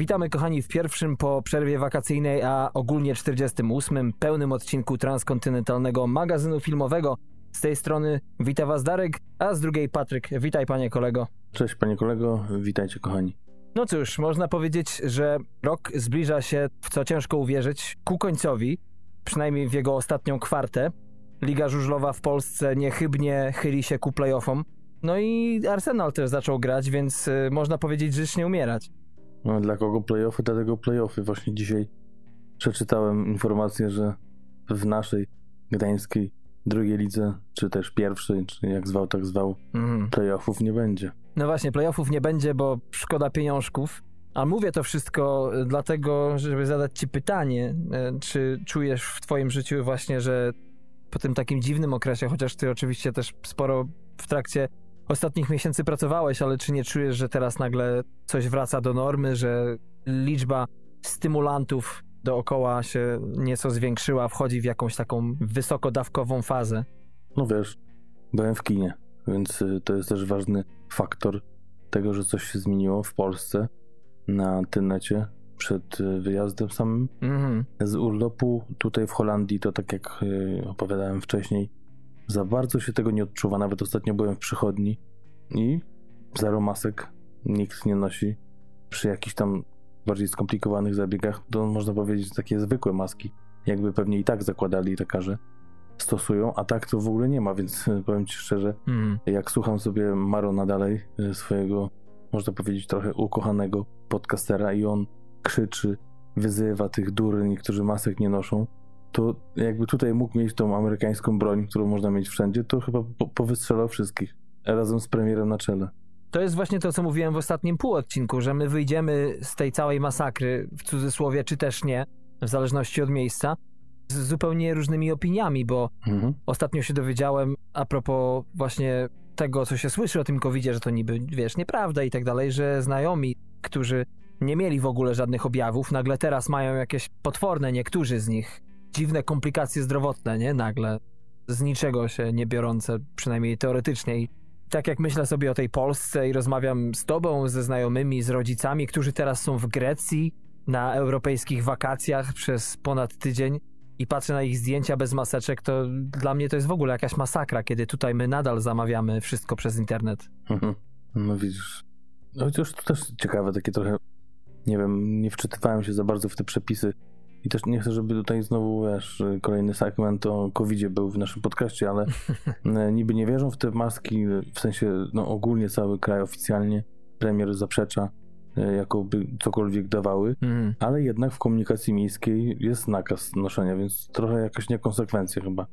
Witamy kochani w pierwszym po przerwie wakacyjnej, a ogólnie 48. pełnym odcinku transkontynentalnego magazynu filmowego. Z tej strony wita was Darek, a z drugiej Patryk. Witaj panie kolego. Cześć panie kolego, witajcie kochani. No cóż, można powiedzieć, że rok zbliża się, w co ciężko uwierzyć, ku końcowi, przynajmniej w jego ostatnią kwartę. Liga żużlowa w Polsce niechybnie chyli się ku playoffom. No i Arsenal też zaczął grać, więc y, można powiedzieć życznie umierać. No, dla kogo playoffy? Dlatego playoffy. Właśnie dzisiaj przeczytałem informację, że w naszej gdańskiej drugiej lidze, czy też pierwszej, czy jak zwał, tak zwał, Mhm. playoffów nie będzie. No właśnie, playoffów nie będzie, bo szkoda pieniążków. A mówię to wszystko y, dlatego, żeby zadać ci pytanie, y, czy czujesz w twoim życiu właśnie, że po tym takim dziwnym okresie, chociaż ty oczywiście też sporo w trakcie ostatnich miesięcy pracowałeś, ale czy nie czujesz, że teraz nagle coś wraca do normy, że liczba stymulantów dookoła się nieco zwiększyła, wchodzi w jakąś taką wysokodawkową fazę? No wiesz, byłem w kinie, więc y, to jest też ważny faktor tego, że coś się zmieniło w Polsce na tynecie przed y, wyjazdem samym. Mhm. Z urlopu tutaj w Holandii, to tak jak y, opowiadałem wcześniej, za bardzo się tego nie odczuwa. Nawet ostatnio byłem w przychodni i zero masek nikt nie nosi. Przy jakichś tam bardziej skomplikowanych zabiegach, to można powiedzieć takie zwykłe maski, jakby pewnie i tak zakładali lekarze, stosują, a tak to w ogóle nie ma, więc powiem Ci szczerze, Mhm. jak słucham sobie Marona dalej, y, swojego, można powiedzieć, trochę ukochanego podcastera i on krzyczy, wyzywa tych durni, którzy masek nie noszą, to jakby tutaj mógł mieć tą amerykańską broń, którą można mieć wszędzie, to chyba po, powystrzelał wszystkich. Razem z premierem na czele. To jest właśnie to, co mówiłem w ostatnim półodcinku, że my wyjdziemy z tej całej masakry, w cudzysłowie, czy też nie, w zależności od miejsca, z zupełnie różnymi opiniami, bo Mhm. ostatnio się dowiedziałem a propos właśnie tego, co się słyszy o tym covidzie, że to niby, wiesz, nieprawda i tak dalej, że znajomi, którzy nie mieli w ogóle żadnych objawów, nagle teraz mają jakieś potworne, niektórzy z nich, dziwne komplikacje zdrowotne, nie? Nagle z niczego się nie biorące, przynajmniej teoretycznie. I tak jak myślę sobie o tej Polsce i rozmawiam z tobą, ze znajomymi, z rodzicami, którzy teraz są w Grecji na europejskich wakacjach przez ponad tydzień i patrzę na ich zdjęcia bez maseczek, to dla mnie to jest w ogóle jakaś masakra, kiedy tutaj my nadal zamawiamy wszystko przez internet. Mhm. No widzisz. No chociaż to też ciekawe, takie trochę, nie wiem, nie wczytywałem się za bardzo w te przepisy i też nie chcę, żeby tutaj znowu, wiesz, kolejny segment o covid był w naszym podcaście, ale e, niby nie wierzą w te maski, w sensie, no ogólnie cały kraj oficjalnie, premier zaprzecza, e, jakoby cokolwiek dawały, Mhm. ale jednak w komunikacji miejskiej jest nakaz noszenia, więc trochę jakaś niekonsekwencja chyba,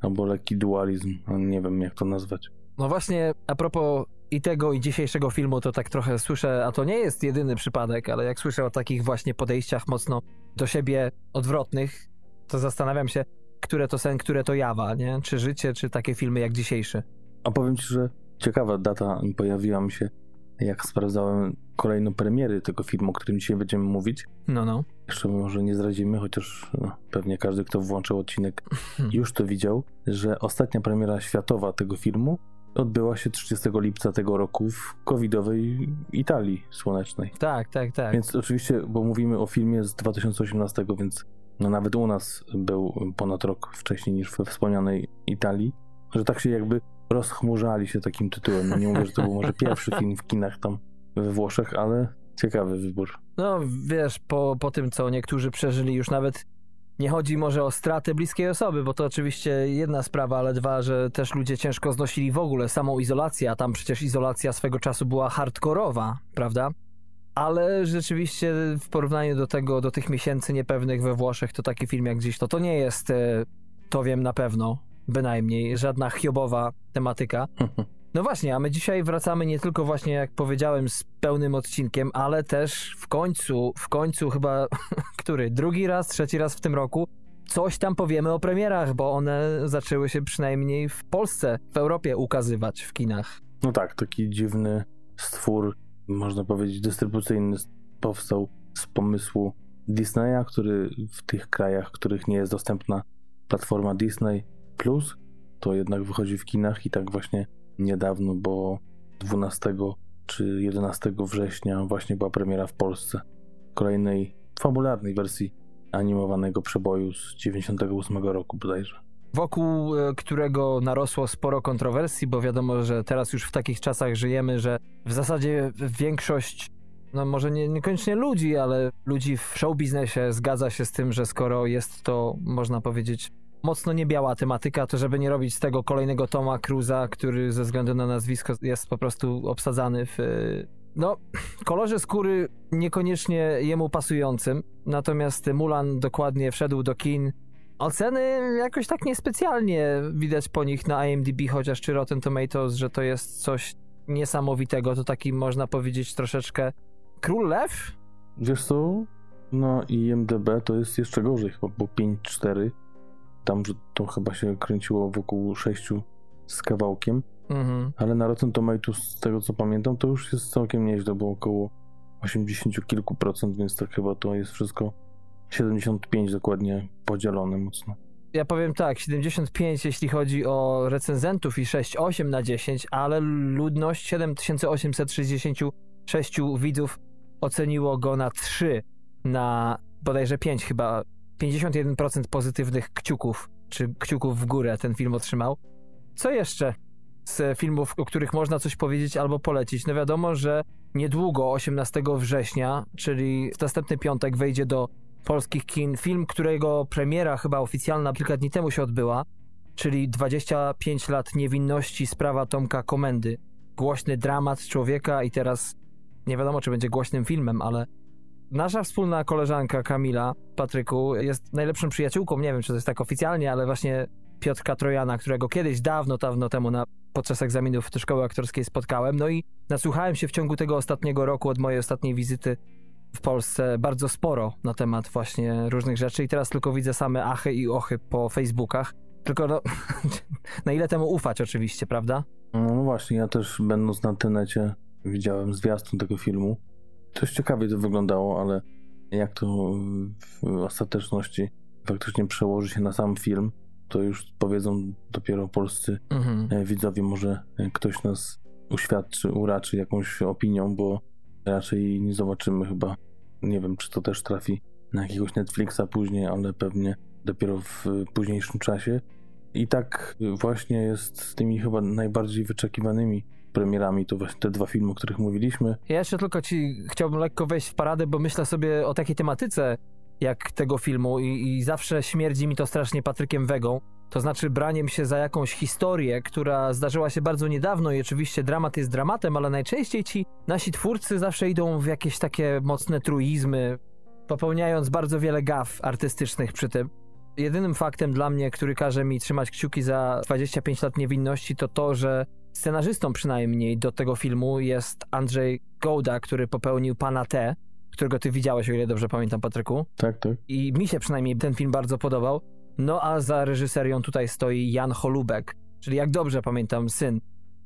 albo lekki dualizm, nie wiem jak to nazwać. No właśnie, a propos i tego, i dzisiejszego filmu, to tak trochę słyszę, a to nie jest jedyny przypadek, ale jak słyszę o takich właśnie podejściach mocno do siebie odwrotnych, to zastanawiam się, które to sen, które to jawa, nie? Czy życie, czy takie filmy jak dzisiejszy. A powiem ci, że ciekawa data pojawiła mi się, jak sprawdzałem kolejną premiery tego filmu, o którym dzisiaj będziemy mówić. No, no. Jeszcze może nie zdradzimy, chociaż no, pewnie każdy, kto włączył odcinek, już to widział, że ostatnia premiera światowa tego filmu odbyła się 30 lipca tego roku w covidowej Italii słonecznej. Tak, tak, tak. Więc oczywiście, bo mówimy o filmie z 2018, więc no nawet u nas był ponad rok wcześniej niż we wspomnianej Italii, że tak się jakby rozchmurzali się takim tytułem. No nie mówię, że to był może pierwszy film w kinach tam we Włoszech, ale ciekawy wybór. No wiesz, po, po tym, co niektórzy przeżyli, już nawet nie chodzi może o stratę bliskiej osoby, bo to oczywiście jedna sprawa, ale dwa, że też ludzie ciężko znosili w ogóle samą izolację, a tam przecież izolacja swego czasu była hardkorowa, prawda? Ale rzeczywiście w porównaniu do tego, do tych miesięcy niepewnych we Włoszech, to taki film jak dziś, to to nie jest, e, to wiem na pewno, bynajmniej, żadna hiobowa tematyka. No właśnie, a my dzisiaj wracamy nie tylko właśnie, jak powiedziałem, z pełnym odcinkiem, ale też w końcu, w końcu chyba, który, drugi raz, trzeci raz w tym roku, coś tam powiemy o premierach, bo one zaczęły się przynajmniej w Polsce, w Europie ukazywać w kinach. No tak, taki dziwny stwór, można powiedzieć dystrybucyjny powstał z pomysłu Disneya, który w tych krajach, w których nie jest dostępna platforma Disney Plus, to jednak wychodzi w kinach i tak właśnie niedawno, bo 12 czy 11 września właśnie była premiera w Polsce. kolejnej fabularnej wersji animowanego przeboju z 98 roku bodajże. Wokół e, którego narosło sporo kontrowersji, bo wiadomo, że teraz już w takich czasach żyjemy, że w zasadzie większość, no może nie, niekoniecznie ludzi, ale ludzi w show biznesie zgadza się z tym, że skoro jest to, można powiedzieć, mocno niebiała tematyka, to żeby nie robić z tego kolejnego Toma Cruza, który ze względu na nazwisko jest po prostu obsadzany w no, kolorze skóry niekoniecznie jemu pasującym, natomiast Mulan dokładnie wszedł do kin. Oceny jakoś tak niespecjalnie widać po nich na IMDb, chociaż czy Rotten Tomatoes, że to jest coś niesamowitego, to taki można powiedzieć troszeczkę Król Lew? Wiesz co, no IMDb to jest jeszcze gorzej chyba, bo 5-4, tam to chyba się kręciło wokół 6 z kawałkiem. Mhm. Ale na Rotten Tomatoes, z tego co pamiętam, to już jest całkiem nieźle, bo około 80 kilku procent, więc tak chyba to jest wszystko 75 dokładnie podzielone mocno. Ja powiem tak, 75 jeśli chodzi o recenzentów i 6,8 na 10, ale ludność 7866 widzów oceniło go na 3 na bodajże 5 chyba. 51% pozytywnych kciuków, czy kciuków w górę ten film otrzymał. Co jeszcze? z filmów, o których można coś powiedzieć albo polecić. No wiadomo, że niedługo, 18 września, czyli w następny piątek, wejdzie do polskich kin film, którego premiera chyba oficjalna kilka dni temu się odbyła, czyli 25 lat niewinności, sprawa Tomka Komendy. Głośny dramat człowieka i teraz nie wiadomo, czy będzie głośnym filmem, ale nasza wspólna koleżanka Kamila, Patryku, jest najlepszą przyjaciółką, nie wiem, czy to jest tak oficjalnie, ale właśnie Piotrka Trojana, którego kiedyś dawno, dawno temu na, podczas egzaminów do szkoły aktorskiej spotkałem. No i nasłuchałem się w ciągu tego ostatniego roku od mojej ostatniej wizyty w Polsce bardzo sporo na temat właśnie różnych rzeczy i teraz tylko widzę same achy i ochy po Facebookach. Tylko no, na ile temu ufać oczywiście, prawda? No właśnie, ja też będąc na internecie widziałem zwiastun tego filmu. Coś ciekawie to wyglądało, ale jak to w ostateczności faktycznie przełoży się na sam film, to już powiedzą dopiero polscy mhm. E, widzowie. Może ktoś nas uświadczy, uraczy jakąś opinią, bo raczej nie zobaczymy chyba. Nie wiem, czy to też trafi na jakiegoś Netflixa później, ale pewnie dopiero w późniejszym czasie. I tak właśnie jest z tymi chyba najbardziej wyczekiwanymi premierami, to właśnie te dwa filmy, o których mówiliśmy. Ja jeszcze tylko ci chciałbym lekko wejść w paradę, bo myślę sobie o takiej tematyce, jak tego filmu i, i zawsze śmierdzi mi to strasznie Patrykiem Wegą. To znaczy braniem się za jakąś historię, która zdarzyła się bardzo niedawno i oczywiście dramat jest dramatem, ale najczęściej ci nasi twórcy zawsze idą w jakieś takie mocne truizmy, popełniając bardzo wiele gaf artystycznych przy tym. Jedynym faktem dla mnie, który każe mi trzymać kciuki za 25 lat niewinności, to to, że scenarzystą przynajmniej do tego filmu jest Andrzej Gołda, który popełnił Pana T, którego ty widziałeś, o ile dobrze pamiętam, Patryku. Tak, tak. I mi się przynajmniej ten film bardzo podobał. No a za reżyserią tutaj stoi Jan Holubek, czyli jak dobrze pamiętam, syn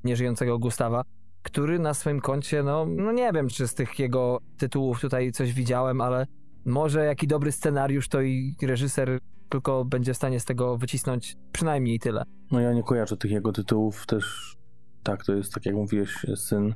nieżyjącego Gustawa, który na swoim koncie, no, no nie wiem, czy z tych jego tytułów tutaj coś widziałem, ale może jaki dobry scenariusz to i reżyser tylko będzie w stanie z tego wycisnąć przynajmniej tyle. No ja nie kojarzę tych jego tytułów, też tak, to jest tak jak mówiłeś, syn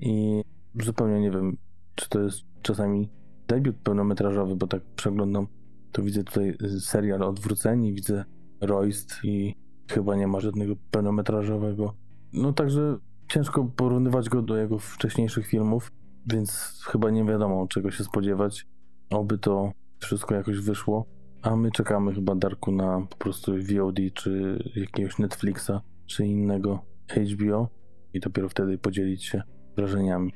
i zupełnie nie wiem, czy to jest czasami debiut pełnometrażowy, bo tak przeglądam, to widzę tutaj serial Odwróceni, widzę Royst i chyba nie ma żadnego pełnometrażowego. No także ciężko porównywać go do jego wcześniejszych filmów, więc chyba nie wiadomo czego się spodziewać. Oby to wszystko jakoś wyszło. A my czekamy chyba Darku na po prostu VOD, czy jakiegoś Netflixa, czy innego HBO i dopiero wtedy podzielić się wrażeniami.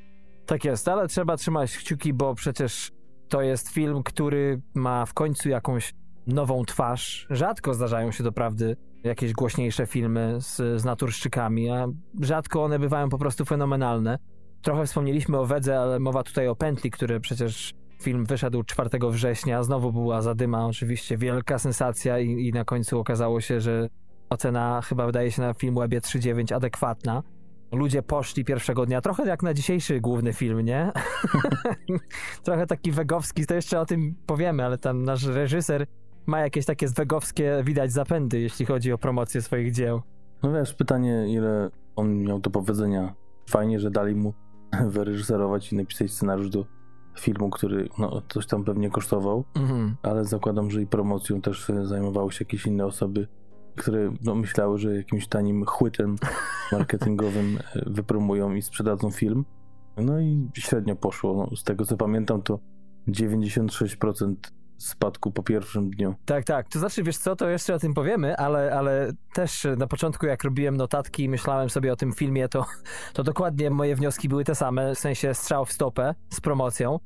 Tak jest, ale trzeba trzymać kciuki, bo przecież to jest film, który ma w końcu jakąś nową twarz. Rzadko zdarzają się doprawdy jakieś głośniejsze filmy z, z naturszczykami, a rzadko one bywają po prostu fenomenalne. Trochę wspomnieliśmy o Wedze, ale mowa tutaj o Pętli, który przecież film wyszedł 4 września. Znowu była zadyma, oczywiście wielka sensacja i, i na końcu okazało się, że ocena chyba wydaje się na Filmwebie 3.9 adekwatna ludzie poszli pierwszego dnia, trochę jak na dzisiejszy główny film, nie? trochę taki wegowski, to jeszcze o tym powiemy, ale tam nasz reżyser ma jakieś takie wegowskie, widać zapędy, jeśli chodzi o promocję swoich dzieł. No wiesz, pytanie, ile on miał do powiedzenia. Fajnie, że dali mu wyreżyserować i napisać scenariusz do filmu, który no, coś tam pewnie kosztował, Mhm. ale zakładam, że i promocją też zajmowały się jakieś inne osoby, które no, myślały, że jakimś tanim chłytem marketingowym e, wypromują i sprzedadzą film. No i średnio poszło. No, z tego co pamiętam, to 96% spadku po pierwszym dniu. Tak, tak. To znaczy, wiesz co, to jeszcze o tym powiemy, ale, ale też na początku, jak robiłem notatki i myślałem sobie o tym filmie, to, to dokładnie moje wnioski były te same, w sensie strzał w stopę z promocją.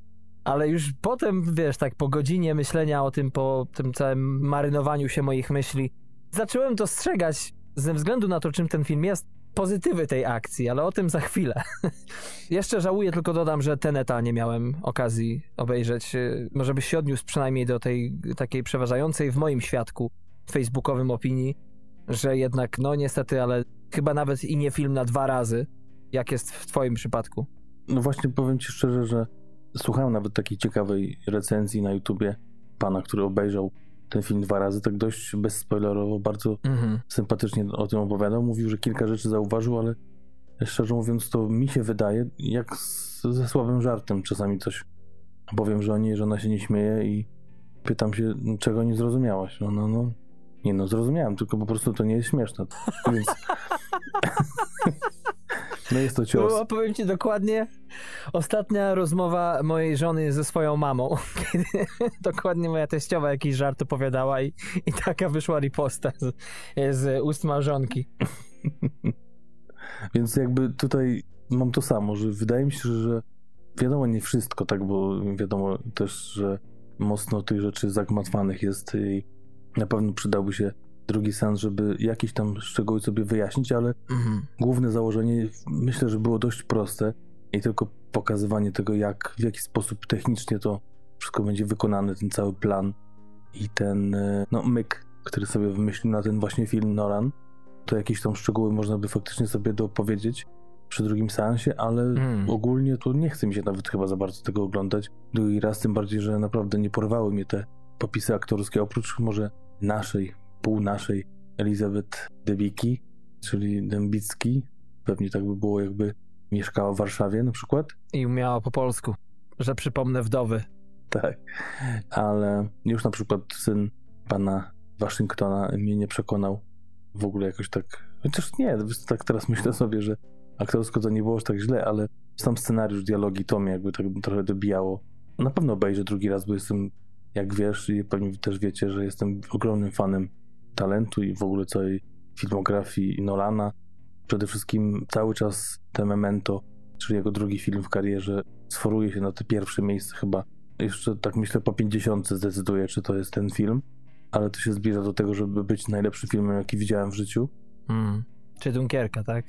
Ale już potem, wiesz, tak po godzinie myślenia o tym, po tym całym marynowaniu się moich myśli, zacząłem dostrzegać, ze względu na to, czym ten film jest, pozytywy tej akcji, ale o tym za chwilę. Jeszcze żałuję, tylko dodam, że Teneta nie miałem okazji obejrzeć. Może byś się odniósł przynajmniej do tej takiej przeważającej w moim świadku facebookowym opinii, że jednak, no niestety, ale chyba nawet i nie film na dwa razy, jak jest w twoim przypadku. No właśnie powiem ci szczerze, że słuchałem nawet takiej ciekawej recenzji na YouTubie pana, który obejrzał ten film dwa razy, tak dość bezspoilerowo, bardzo Mhm. sympatycznie o tym opowiadał. Mówił, że kilka rzeczy zauważył, ale szczerze mówiąc, to mi się wydaje, jak z, ze słabym żartem czasami coś powiem żonie, że ona się nie śmieje i pytam się, czego nie zrozumiałaś. No, no, no. Nie no, zrozumiałem, tylko po prostu to nie jest śmieszne. Więc... no jest to cios. Było, powiem ci dokładnie, ostatnia rozmowa mojej żony ze swoją mamą, kiedy dokładnie moja teściowa jakiś żart opowiadała i, i taka wyszła riposta z, z ust małżonki. Więc jakby tutaj mam to samo, że wydaje mi się, że wiadomo nie wszystko, tak, bo wiadomo też, że mocno tych rzeczy zagmatwanych jest i na pewno przydałby się drugi sens, żeby jakieś tam szczegóły sobie wyjaśnić, ale Mhm. główne założenie myślę, że było dość proste i tylko pokazywanie tego, jak, w jaki sposób technicznie to wszystko będzie wykonane, ten cały plan i ten e, no, myk, który sobie wymyślił na ten właśnie film Nolan, to jakieś tam szczegóły można by faktycznie sobie dopowiedzieć przy drugim seansie, ale Mm. ogólnie to nie chce mi się nawet chyba za bardzo tego oglądać. Drugi raz, tym bardziej, że naprawdę nie porwały mnie te popisy aktorskie, oprócz może naszej, pół naszej Elizabeth Debicki, czyli Dębicki. Pewnie tak by było, jakby mieszkała w Warszawie na przykład. I umiała po polsku, że przypomnę wdowy. Tak. Ale już na przykład syn pana Waszyngtona mnie nie przekonał w ogóle jakoś tak. Chociaż nie, tak teraz myślę sobie, że aktorsko to nie było aż tak źle, ale sam scenariusz, dialogi to mnie jakby tak trochę dobijało. Na pewno obejrzę drugi raz, bo jestem, jak wiesz i pewnie też wiecie, że jestem ogromnym fanem talentu i w ogóle całej filmografii Nolana. Przede wszystkim cały czas te Memento, czyli jego drugi film w karierze, sforuje się na te pierwsze miejsce chyba. Jeszcze tak myślę po 50 zdecyduję, czy to jest ten film, ale to się zbliża do tego, żeby być najlepszym filmem, jaki widziałem w życiu. Mm. Czy Dunkierka, tak?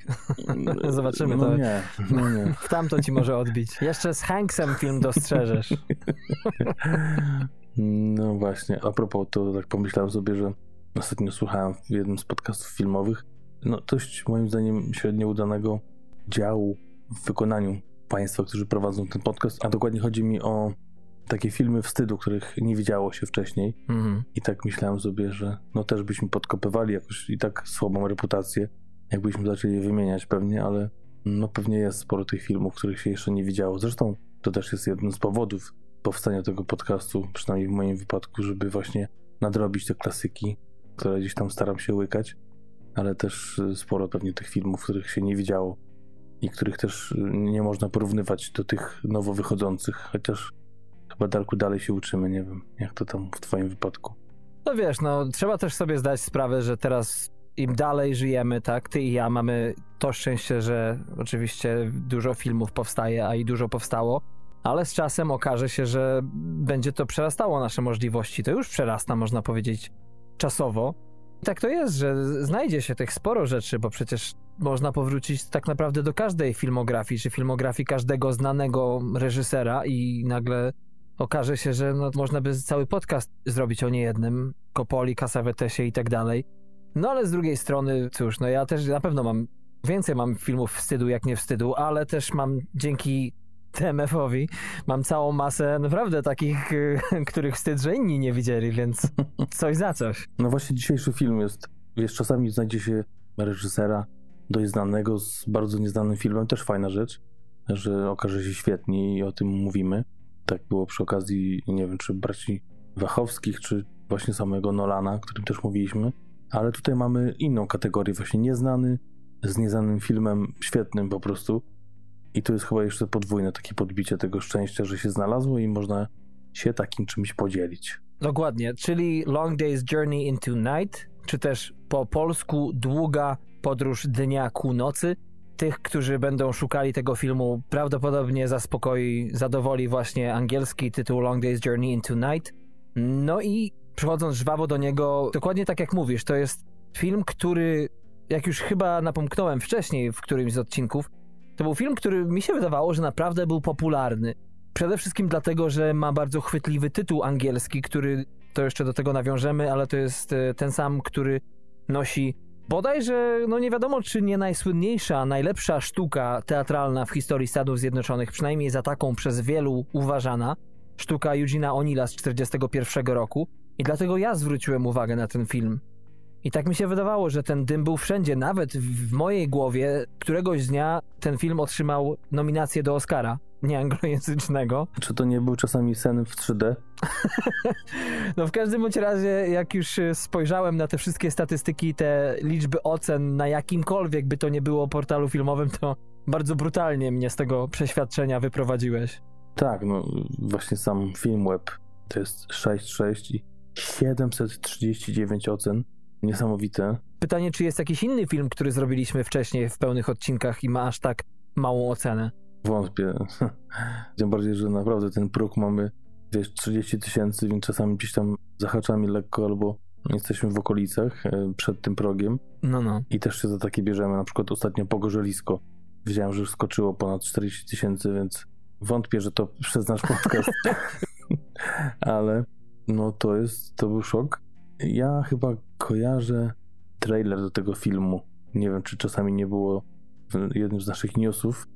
Zobaczymy No to. nie, no nie. W tamto ci może odbić. Jeszcze z Hanksem film dostrzeżesz. No właśnie, a propos, to tak pomyślałem sobie, że ostatnio słuchałem w jednym z podcastów filmowych, no dość moim zdaniem średnio udanego działu w wykonaniu państwa, którzy prowadzą ten podcast, a dokładnie chodzi mi o takie filmy wstydu, których nie widziało się wcześniej Mhm. i tak myślałem sobie, że no też byśmy podkopywali jakoś i tak słabą reputację, jakbyśmy zaczęli je wymieniać pewnie, ale no pewnie jest sporo tych filmów, których się jeszcze nie widziało. Zresztą to też jest jeden z powodów powstania tego podcastu, przynajmniej w moim wypadku, żeby właśnie nadrobić te klasyki, które gdzieś tam staram się łykać, ale też y, sporo pewnie tych filmów, których się nie widziało i których też y, nie można porównywać do tych nowo wychodzących, chociaż chyba Darku dalej się uczymy, nie wiem, jak to tam w twoim wypadku. No wiesz, no trzeba też sobie zdać sprawę, że teraz im dalej żyjemy, tak, ty i ja mamy to szczęście, że oczywiście dużo filmów powstaje, a i dużo powstało, ale z czasem okaże się, że będzie to przerastało nasze możliwości. To już przerasta, można powiedzieć, czasowo. Tak to jest, że znajdzie się tych sporo rzeczy, bo przecież można powrócić tak naprawdę do każdej filmografii, czy filmografii każdego znanego reżysera i nagle okaże się, że no, można by cały podcast zrobić o niejednym, Kopoli, Casavetesie i tak dalej. No ale z drugiej strony, cóż, no ja też na pewno mam, więcej mam filmów wstydu jak nie wstydu, ale też mam dzięki TMF-owi, mam całą masę naprawdę takich, y, których wstyd, że inni nie widzieli, więc coś za coś. No właśnie dzisiejszy film jest, wiesz, czasami znajdzie się reżysera dość znanego z bardzo nieznanym filmem, też fajna rzecz, że okaże się świetnie i o tym mówimy, Tak było przy okazji, nie wiem, czy braci Wachowskich, czy właśnie samego Nolana, o którym też mówiliśmy. Ale tutaj mamy inną kategorię, właśnie nieznany, z nieznanym filmem, świetnym po prostu. I to jest chyba jeszcze podwójne takie podbicie tego szczęścia, że się znalazło i można się takim czymś podzielić. Dokładnie, czyli Long Day's Journey into Night, czy też po polsku Długa podróż dnia ku nocy. Tych, którzy będą szukali tego filmu, prawdopodobnie zaspokoi, zadowoli właśnie angielski tytuł Long Day's Journey into Night. No i przechodząc żwawo do niego, dokładnie tak jak mówisz, to jest film, który, jak już chyba napomknąłem wcześniej w którymś z odcinków, to był film, który mi się wydawało, że naprawdę był popularny. Przede wszystkim dlatego, że ma bardzo chwytliwy tytuł angielski, który to jeszcze do tego nawiążemy, ale to jest e, ten sam, który nosi bodajże, no nie wiadomo czy nie najsłynniejsza, najlepsza sztuka teatralna w historii Stanów Zjednoczonych, przynajmniej za taką przez wielu uważana, sztuka Eugena O'Neilla z 1941 roku. I dlatego ja zwróciłem uwagę na ten film. I tak mi się wydawało, że ten dym był wszędzie, nawet w mojej głowie. Któregoś dnia ten film otrzymał nominację do Oscara, nieanglojęzycznego. Czy to nie był czasami sen w 3D? no w każdym bądź razie, jak już spojrzałem na te wszystkie statystyki, te liczby ocen na jakimkolwiek by to nie było portalu filmowym, to bardzo brutalnie mnie z tego przeświadczenia wyprowadziłeś. Tak, no właśnie sam Filmweb to jest 6,6 i 739 ocen. Niesamowite. Pytanie, czy jest jakiś inny film, który zrobiliśmy wcześniej w pełnych odcinkach i ma aż tak małą ocenę? Wątpię. Tym bardziej, że naprawdę ten próg mamy, wiesz, 30 tysięcy, więc czasami gdzieś tam zahaczamy lekko albo jesteśmy w okolicach e, przed tym progiem. No, no. I też się za takie bierzemy. Na przykład ostatnio Pogorzelisko. Widziałem, że już skoczyło ponad 40 tysięcy, więc wątpię, że to przez nasz podcast. Ale no to jest, to był szok. Ja chyba kojarzę trailer do tego filmu. Nie wiem, czy czasami nie było w jednym z naszych newsów.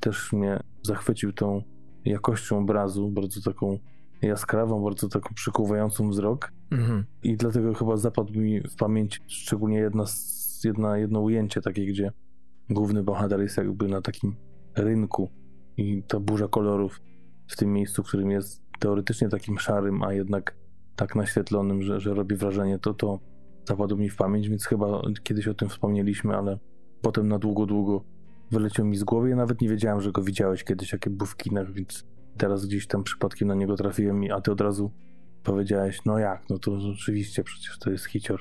Też mnie zachwycił tą jakością obrazu, bardzo taką jaskrawą, bardzo taką przykuwającą wzrok. Mhm. I dlatego chyba zapadł mi w pamięć szczególnie jedna, jedna, jedno ujęcie takie, gdzie główny bohater jest jakby na takim rynku i ta burza kolorów w tym miejscu, którym jest teoretycznie takim szarym, a jednak tak naświetlonym, że, że robi wrażenie, to to zapadło mi w pamięć, więc chyba kiedyś o tym wspomnieliśmy, ale potem na długo, długo wyleciał mi z głowy. Ja nawet nie wiedziałem, że go widziałeś kiedyś, jakie był w kinach, więc teraz gdzieś tam przypadkiem na niego trafiłem, a ty od razu powiedziałeś, no jak, no to rzeczywiście przecież to jest hicior.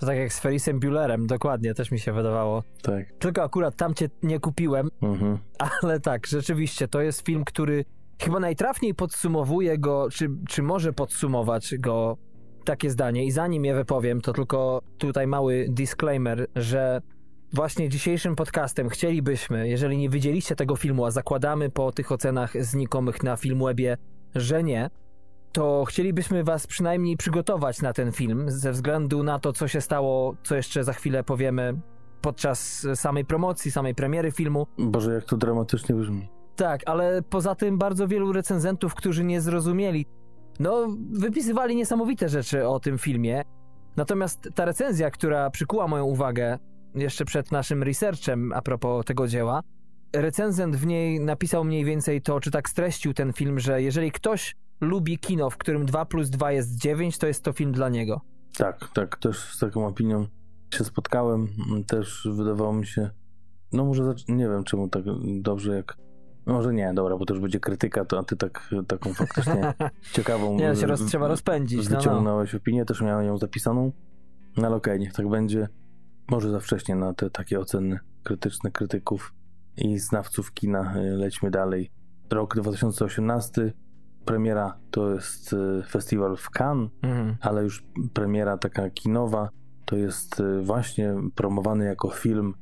To tak jak z Felisem Bullerem, dokładnie, też mi się wydawało. Tak. Tylko akurat tam cię nie kupiłem, mhm. ale tak, rzeczywiście, to jest film, który chyba najtrafniej podsumowuje go, czy, czy może podsumować go takie zdanie. I zanim je wypowiem, to tylko tutaj mały disclaimer, że właśnie dzisiejszym podcastem chcielibyśmy, jeżeli nie widzieliście tego filmu, a zakładamy po tych ocenach znikomych na Filmwebie, że nie, to chcielibyśmy was przynajmniej przygotować na ten film, ze względu na to, co się stało, co jeszcze za chwilę powiemy podczas samej promocji, samej premiery filmu. Boże, jak to dramatycznie brzmi. Tak, ale poza tym bardzo wielu recenzentów, którzy nie zrozumieli, no, wypisywali niesamowite rzeczy o tym filmie. Natomiast ta recenzja, która przykuła moją uwagę jeszcze przed naszym researchem a propos tego dzieła, recenzent w niej napisał mniej więcej to, czy tak streścił ten film, że jeżeli ktoś lubi kino, w którym 2 plus 2 jest 9, to jest to film dla niego. Tak, tak, też z taką opinią się spotkałem. Też wydawało mi się, no może nie wiem czemu tak dobrze jak może nie, dobra, bo to już będzie krytyka, to a ty tak, taką faktycznie ciekawą... nie, się roz, trzeba rozpędzić. Wyciągnąłeś no, no. opinię, też miałem ją zapisaną. No ale okej, okay, niech tak będzie. Może za wcześnie na te takie oceny krytyczne krytyków i znawców kina. Y, lećmy dalej. Rok 2018, premiera to jest y, festiwal w Cannes, mhm. ale już premiera taka kinowa to jest y, właśnie promowany jako film,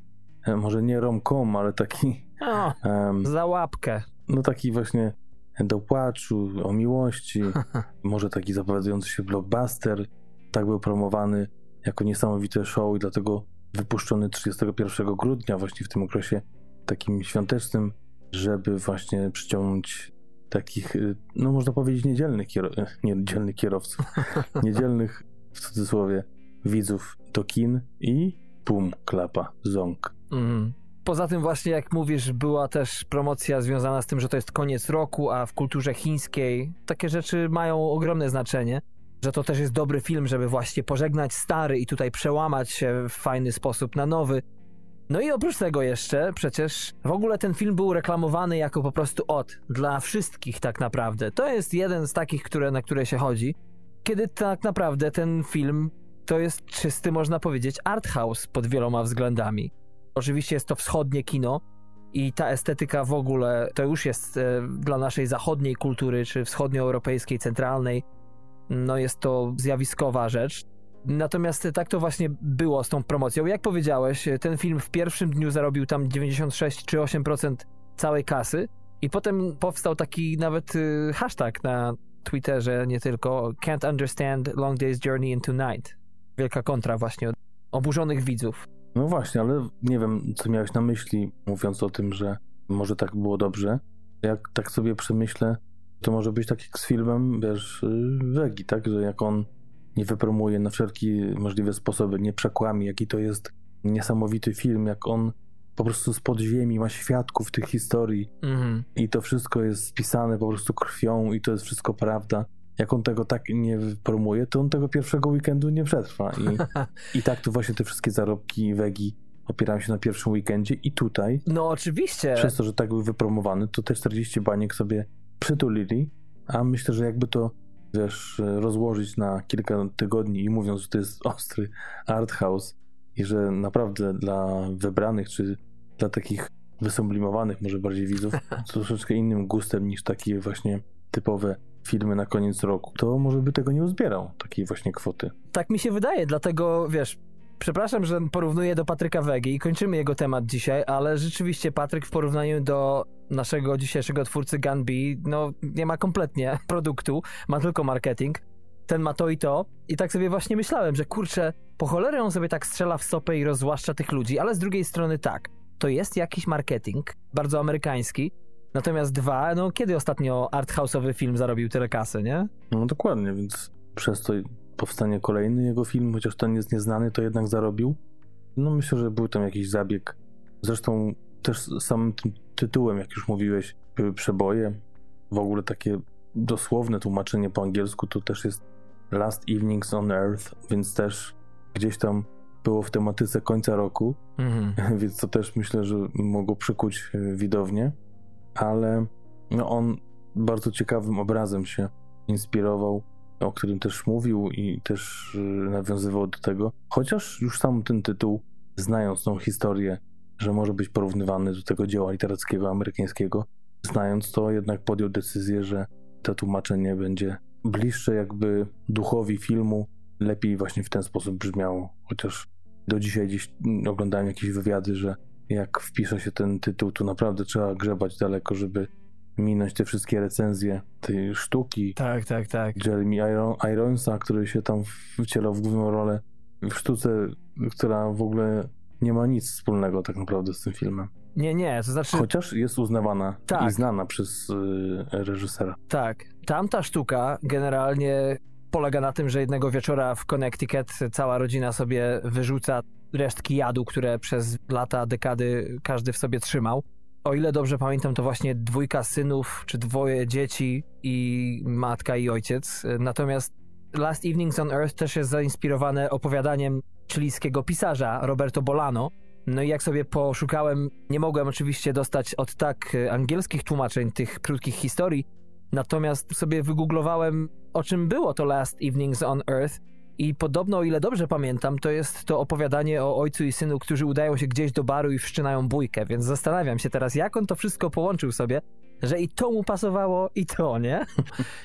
może nie rom-com, ale taki o, um, za łapkę. No taki właśnie do płaczu, o miłości, może taki zapowiadający się blockbuster. Tak był promowany jako niesamowite show i dlatego wypuszczony 31 grudnia, właśnie w tym okresie takim świątecznym, żeby właśnie przyciągnąć takich, y, no można powiedzieć, niedzielnych, kier- niedzielnych kierowców, niedzielnych w cudzysłowie widzów do kin i pum, klapa, ząg. Mm. Poza tym właśnie, jak mówisz, była też promocja związana z tym, że to jest koniec roku, a w kulturze chińskiej takie rzeczy mają ogromne znaczenie. Że to też jest dobry film, żeby właśnie pożegnać stary i tutaj przełamać się w fajny sposób na nowy. No i oprócz tego jeszcze, przecież w ogóle ten film był reklamowany jako po prostu od, dla wszystkich tak naprawdę. To jest jeden z takich, które, na które się chodzi, kiedy tak naprawdę ten film to jest czysty, można powiedzieć, art house pod wieloma względami. Oczywiście jest to wschodnie kino i ta estetyka w ogóle to już jest e, dla naszej zachodniej kultury, czy wschodnioeuropejskiej, centralnej, no jest to zjawiskowa rzecz. Natomiast tak to właśnie było z tą promocją. Jak powiedziałeś, ten film w pierwszym dniu zarobił tam 96 czy 8% całej kasy i potem powstał taki nawet y, hashtag na Twitterze, nie tylko Can't Understand Long Day's Journey into Night. Wielka kontra właśnie od oburzonych widzów. No właśnie, ale nie wiem, co miałeś na myśli, mówiąc o tym, że może tak było dobrze. Jak tak sobie przemyślę, to może być tak jak z filmem, wiesz, y, Wegi, tak? Że jak on nie wypromuje na wszelkie możliwe sposoby, nie przekłami, jaki to jest niesamowity film, jak on po prostu z podziemi ma świadków tych historii Mhm. i to wszystko jest spisane po prostu krwią i to jest wszystko prawda. Jak on tego tak nie promuje, to on tego pierwszego weekendu nie przetrwa. I, i tak tu właśnie te wszystkie zarobki Wegi opierają się na pierwszym weekendzie i tutaj, No oczywiście. przez to, że tak był wypromowany, to te 40 baniek sobie przytulili, a myślę, że jakby to wiesz, rozłożyć na kilka tygodni i mówiąc, że to jest ostry art house i że naprawdę dla wybranych, czy dla takich wysublimowanych może bardziej widzów, z troszeczkę innym gustem niż takie właśnie typowe filmy na koniec roku, to może by tego nie uzbierał, takiej właśnie kwoty. Tak mi się wydaje, dlatego wiesz, przepraszam, że porównuję do Patryka Wegi i kończymy jego temat dzisiaj, ale rzeczywiście Patryk w porównaniu do naszego dzisiejszego twórcy Gunby, no nie ma kompletnie produktu, ma tylko marketing. Ten ma to i to. I tak sobie właśnie myślałem, że kurczę, po cholerę on sobie tak strzela w stopę i rozłaszcza tych ludzi, ale z drugiej strony tak, to jest jakiś marketing, bardzo amerykański, Natomiast dwa, no kiedy ostatnio arthouse'owy film zarobił tyle kasy, nie? No dokładnie, więc przez to powstanie kolejny jego film, chociaż ten jest nieznany, to jednak zarobił. No myślę, że był tam jakiś zabieg. Zresztą też samym tym tytułem, jak już mówiłeś, były przeboje. W ogóle takie dosłowne tłumaczenie po angielsku to też jest Last Evenings on Earth, więc też gdzieś tam było w tematyce końca roku, Mhm. więc to też myślę, że mogło przykuć e, widownię, ale no on bardzo ciekawym obrazem się inspirował, o którym też mówił i też e, nawiązywał do tego, chociaż już sam ten tytuł, znając tą historię, że może być porównywany do tego dzieła literackiego amerykańskiego, znając to, jednak podjął decyzję, że to tłumaczenie będzie bliższe jakby duchowi filmu, lepiej właśnie w ten sposób brzmiało, chociaż do dzisiaj gdzieś oglądałem jakieś wywiady, że jak wpisze się ten tytuł, to naprawdę trzeba grzebać daleko, żeby minąć te wszystkie recenzje tej sztuki. Tak, tak, tak. Jeremy Iron, Ironsa, który się tam wcielał w główną rolę w sztuce, która w ogóle nie ma nic wspólnego tak naprawdę z tym filmem. Nie, nie, to znaczy... Chociaż jest uznawana Tak. i znana przez y, reżysera. Tak. Tamta sztuka generalnie polega na tym, że jednego wieczora w Connecticut cała rodzina sobie wyrzuca resztki jadu, które przez lata, dekady każdy w sobie trzymał. O ile dobrze pamiętam, to właśnie dwójka synów, czy dwoje dzieci i matka i ojciec. Natomiast Last Evenings on Earth też jest zainspirowane opowiadaniem chilijskiego pisarza Roberto Bolano. No i jak sobie poszukałem, nie mogłem oczywiście dostać od tak angielskich tłumaczeń tych krótkich historii, Natomiast sobie wygooglowałem, o czym było to Last Evenings on Earth i podobno, o ile dobrze pamiętam, to jest to opowiadanie o ojcu i synu, którzy udają się gdzieś do baru i wszczynają bójkę, więc zastanawiam się teraz, jak on to wszystko połączył sobie, że i to mu pasowało, i to, nie?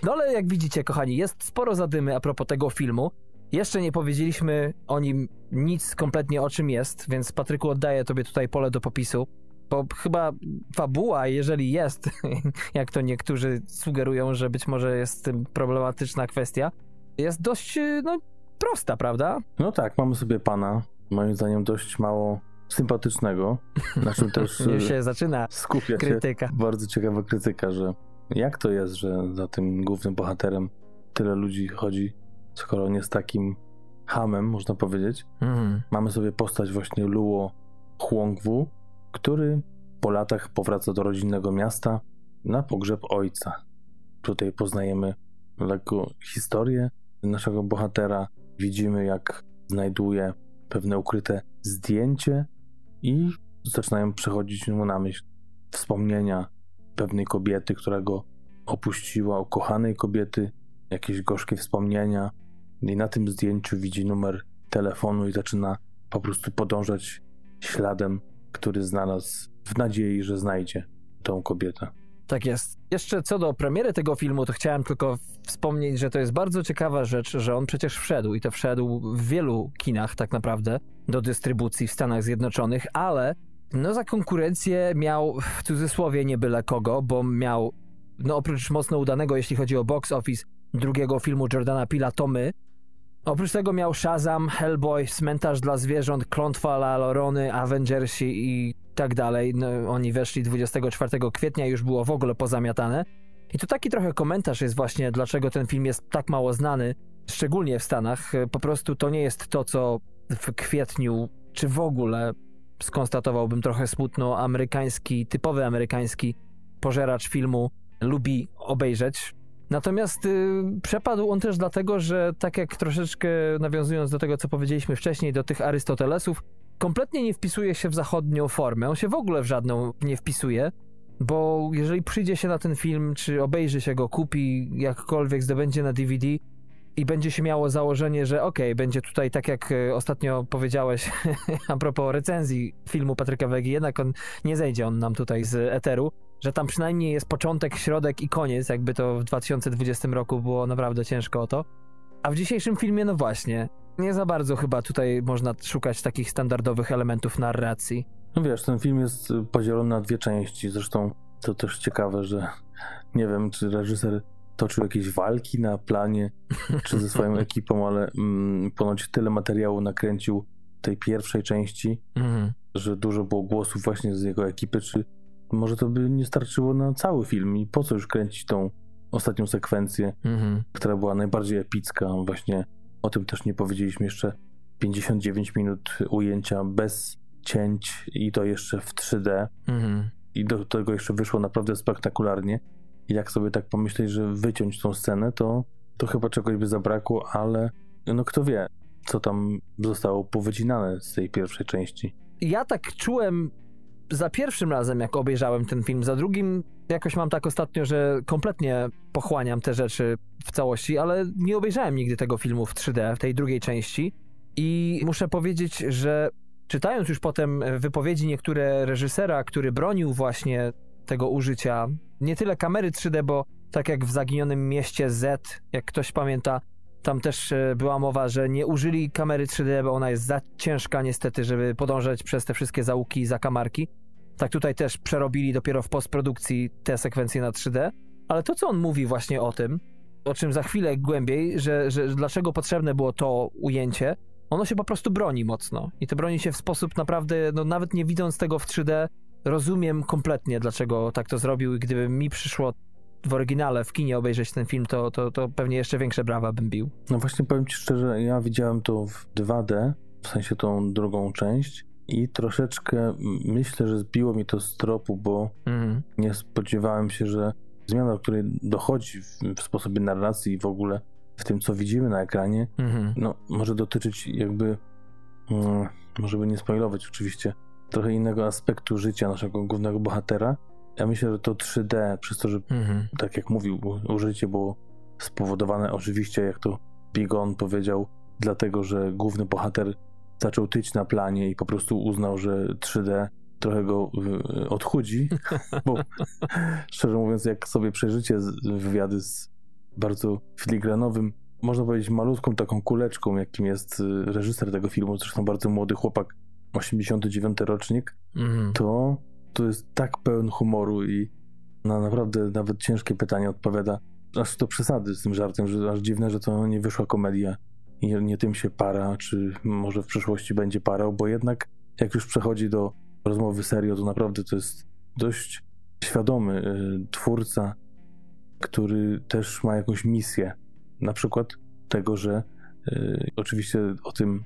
No ale jak widzicie, kochani, jest sporo zadymy a propos tego filmu. Jeszcze nie powiedzieliśmy o nim nic kompletnie o czym jest, więc Patryku oddaję tobie tutaj pole do popisu. Bo chyba fabuła, jeżeli jest, jak to niektórzy sugerują, że być może jest tym problematyczna kwestia, jest dość no, prosta, prawda? No tak, mamy sobie pana, moim zdaniem dość mało sympatycznego, na czym też Już y, się zaczyna skupia się krytyka. bardzo ciekawa krytyka, że jak to jest, że za tym głównym bohaterem tyle ludzi chodzi, skoro on jest takim hamem, można powiedzieć. Mhm. Mamy sobie postać właśnie Luo Huongwu, który po latach powraca do rodzinnego miasta na pogrzeb ojca. Tutaj poznajemy lekko historię naszego bohatera. Widzimy, jak znajduje pewne ukryte zdjęcie i zaczynają przechodzić mu na myśl wspomnienia pewnej kobiety, która go opuściła, ukochanej kobiety, jakieś gorzkie wspomnienia. I na tym zdjęciu widzi numer telefonu i zaczyna po prostu podążać śladem, który znalazł w nadziei, że znajdzie tą kobietę. Tak jest. Jeszcze co do premiery tego filmu, to chciałem tylko wspomnieć, że to jest bardzo ciekawa rzecz, że on przecież wszedł i to wszedł w wielu kinach tak naprawdę do dystrybucji w Stanach Zjednoczonych, ale no za konkurencję miał w cudzysłowie nie byle kogo, bo miał no oprócz mocno udanego, jeśli chodzi o box office, drugiego filmu Jordana Pila, to my. Oprócz tego miał Shazam, Hellboy, Cmentarz dla Zwierząt, Klątwa La Lorony, Avengersi i tak dalej. No, oni weszli 24 kwietnia już było w ogóle pozamiatane. I to taki trochę komentarz jest właśnie, dlaczego ten film jest tak mało znany, szczególnie w Stanach. Po prostu to nie jest to, co w kwietniu, czy w ogóle skonstatowałbym trochę smutno, amerykański, typowy amerykański pożeracz filmu lubi obejrzeć. Natomiast y, przepadł on też dlatego, że tak jak troszeczkę nawiązując do tego, co powiedzieliśmy wcześniej, do tych Arystotelesów, kompletnie nie wpisuje się w zachodnią formę. On się w ogóle w żadną nie wpisuje, bo jeżeli przyjdzie się na ten film, czy obejrzy się go, kupi, jakkolwiek zdobędzie na DVD, i będzie się miało założenie, że okej, okay, będzie tutaj tak jak e, ostatnio powiedziałeś a propos recenzji filmu Patryka Wegi, jednak on nie zejdzie on nam tutaj z eteru, że tam przynajmniej jest początek, środek i koniec, jakby to w 2020 roku było naprawdę ciężko o to. A w dzisiejszym filmie, no właśnie, nie za bardzo chyba tutaj można szukać takich standardowych elementów narracji. No wiesz, ten film jest podzielony na dwie części, zresztą to też ciekawe, że nie wiem, czy reżyser toczył jakieś walki na planie, czy ze swoją ekipą, ale mm, ponoć tyle materiału nakręcił tej pierwszej części, mm. że dużo było głosów właśnie z jego ekipy, czy może to by nie starczyło na cały film i po co już kręcić tą ostatnią sekwencję, mm. która była najbardziej epicka, właśnie o tym też nie powiedzieliśmy jeszcze, 59 minut ujęcia bez cięć i to jeszcze w 3D mm. i do tego jeszcze wyszło naprawdę spektakularnie jak sobie tak pomyśleć, że wyciąć tą scenę, to, to chyba czegoś by zabrakło, ale no kto wie, co tam zostało powycinane z tej pierwszej części. Ja tak czułem za pierwszym razem, jak obejrzałem ten film, za drugim jakoś mam tak ostatnio, że kompletnie pochłaniam te rzeczy w całości, ale nie obejrzałem nigdy tego filmu w 3D, w tej drugiej części. I muszę powiedzieć, że czytając już potem wypowiedzi niektóre reżysera, który bronił właśnie tego użycia. Nie tyle kamery 3D, bo tak jak w Zaginionym Mieście Z, jak ktoś pamięta, tam też e, była mowa, że nie użyli kamery 3D, bo ona jest za ciężka niestety, żeby podążać przez te wszystkie załuki i zakamarki. Tak tutaj też przerobili dopiero w postprodukcji te sekwencje na 3D. Ale to, co on mówi właśnie o tym, o czym za chwilę głębiej, że, że dlaczego potrzebne było to ujęcie, ono się po prostu broni mocno. I to broni się w sposób naprawdę, no nawet nie widząc tego w 3D, rozumiem kompletnie, dlaczego tak to zrobił i gdyby mi przyszło w oryginale, w kinie obejrzeć ten film, to, to, to pewnie jeszcze większe brawa bym bił. No właśnie powiem ci szczerze, ja widziałem to w 2D, w sensie tą drugą część i troszeczkę myślę, że zbiło mi to z tropu, bo mhm. nie spodziewałem się, że zmiana, do której dochodzi w, w sposobie narracji i w ogóle w tym, co widzimy na ekranie, mhm. no może dotyczyć jakby, mm, może by nie spoilować oczywiście, trochę innego aspektu życia naszego głównego bohatera. Ja myślę, że to 3D, przez to, że mhm. tak jak mówił, użycie było spowodowane oczywiście, jak to Bigon powiedział, dlatego, że główny bohater zaczął tyć na planie i po prostu uznał, że 3D trochę go odchudzi, bo szczerze mówiąc, jak sobie przejrzycie wywiady z bardzo filigranowym, można powiedzieć malutką taką kuleczką, jakim jest y, reżyser tego filmu, zresztą bardzo młody chłopak, 89 rocznik, mm. to, to jest tak pełen humoru i na naprawdę nawet ciężkie pytanie odpowiada. Aż to przesady z tym żartem, że aż dziwne, że to nie wyszła komedia nie, nie tym się para, czy może w przyszłości będzie parał, bo jednak jak już przechodzi do rozmowy serio, to naprawdę to jest dość świadomy y, twórca, który też ma jakąś misję. Na przykład tego, że y, oczywiście o tym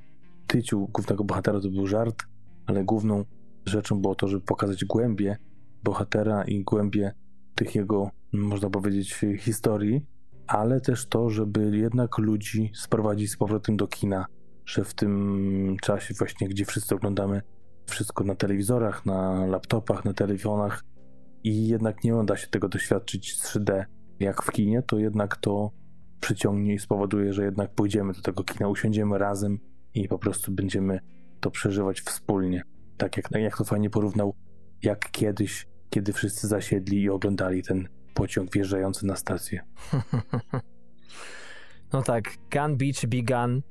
tyciu głównego bohatera to był żart, ale główną rzeczą było to, żeby pokazać głębie bohatera i głębie tych jego, można powiedzieć, historii, ale też to, żeby jednak ludzi sprowadzić z powrotem do kina, że w tym czasie właśnie, gdzie wszyscy oglądamy wszystko na telewizorach, na laptopach, na telefonach i jednak nie uda się tego doświadczyć 3D jak w kinie, to jednak to przyciągnie i spowoduje, że jednak pójdziemy do tego kina, usiądziemy razem i po prostu będziemy to przeżywać wspólnie. Tak jak, jak to fajnie porównał, jak kiedyś, kiedy wszyscy zasiedli i oglądali ten pociąg wjeżdżający na stację. No tak, Gun Beach Begun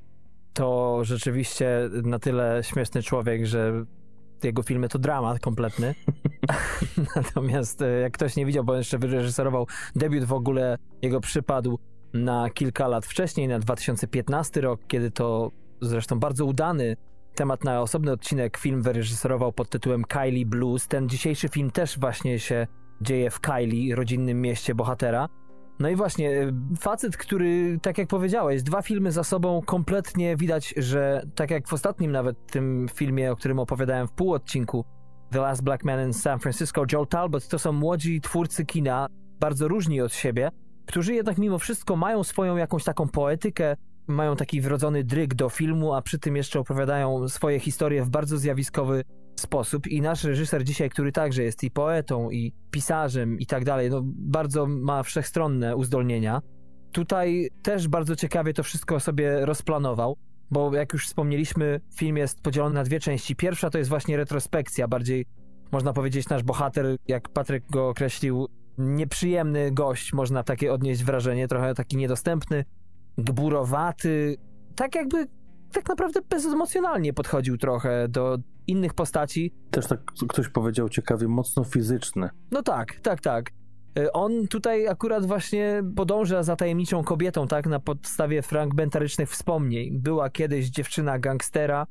to rzeczywiście na tyle śmieszny człowiek, że jego filmy to dramat kompletny. Natomiast e, jak ktoś nie widział, bo jeszcze wyreżyserował debiut w ogóle, jego przypadł na kilka lat wcześniej, na 2015 rok, kiedy to zresztą bardzo udany temat na osobny odcinek film wyreżyserował pod tytułem Kylie Blues. Ten dzisiejszy film też właśnie się dzieje w Kylie, rodzinnym mieście bohatera. No i właśnie, y, facet, który, tak jak powiedziałeś, dwa filmy za sobą, kompletnie widać, że tak jak w ostatnim nawet tym filmie, o którym opowiadałem w pół odcinku, The Last Black Man in San Francisco, Joel Talbot, to są młodzi twórcy kina, bardzo różni od siebie, którzy jednak mimo wszystko mają swoją jakąś taką poetykę, mają taki wrodzony dryg do filmu, a przy tym jeszcze opowiadają swoje historie w bardzo zjawiskowy sposób. I nasz reżyser dzisiaj, który także jest i poetą, i pisarzem, i tak dalej, no bardzo ma wszechstronne uzdolnienia. Tutaj też bardzo ciekawie to wszystko sobie rozplanował, bo jak już wspomnieliśmy, film jest podzielony na dwie części. Pierwsza to jest właśnie retrospekcja, bardziej można powiedzieć nasz bohater, jak Patryk go określił, nieprzyjemny gość, można takie odnieść wrażenie, trochę taki niedostępny, gburowaty, tak jakby tak naprawdę bezemocjonalnie podchodził trochę do innych postaci. Też tak ktoś powiedział ciekawie, mocno fizyczny. No tak, tak, tak. E, on tutaj akurat właśnie podąża za tajemniczą kobietą, tak, na podstawie fragmentarycznych wspomnień. Była kiedyś dziewczyna gangstera,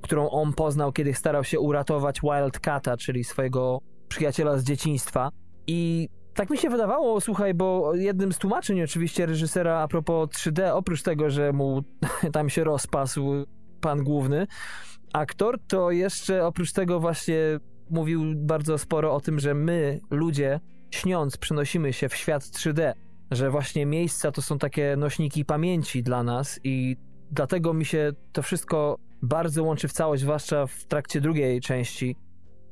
którą on poznał, kiedy starał się uratować Wildcata, czyli swojego przyjaciela z dzieciństwa. I tak mi się wydawało, słuchaj, bo jednym z tłumaczeń oczywiście reżysera a propos 3D, oprócz tego, że mu tam się rozpasł pan główny aktor, to jeszcze oprócz tego właśnie mówił bardzo sporo o tym, że my, ludzie, śniąc, przenosimy się w świat 3D, że właśnie miejsca to są takie nośniki pamięci dla nas i dlatego mi się to wszystko bardzo łączy w całość, zwłaszcza w trakcie drugiej części,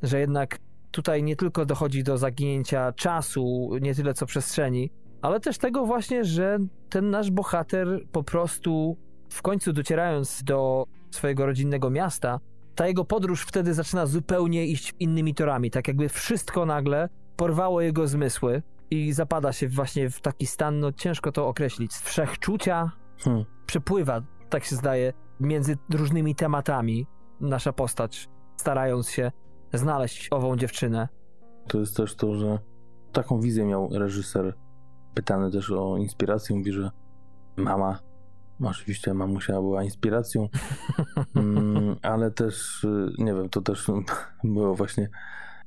że jednak tutaj nie tylko dochodzi do zaginięcia czasu, nie tyle co przestrzeni, ale też tego właśnie, że ten nasz bohater po prostu w końcu docierając do swojego rodzinnego miasta, ta jego podróż wtedy zaczyna zupełnie iść innymi torami, tak jakby wszystko nagle porwało jego zmysły i zapada się właśnie w taki stan, no ciężko to określić, z wszechczucia hmm. przepływa, tak się zdaje, między różnymi tematami. Nasza postać, starając się znaleźć ową dziewczynę. To jest też to, że taką wizję miał reżyser. Pytany też o inspirację, mówi, że mama, oczywiście mamusia była inspiracją, mm, ale też, y, nie wiem, to też było właśnie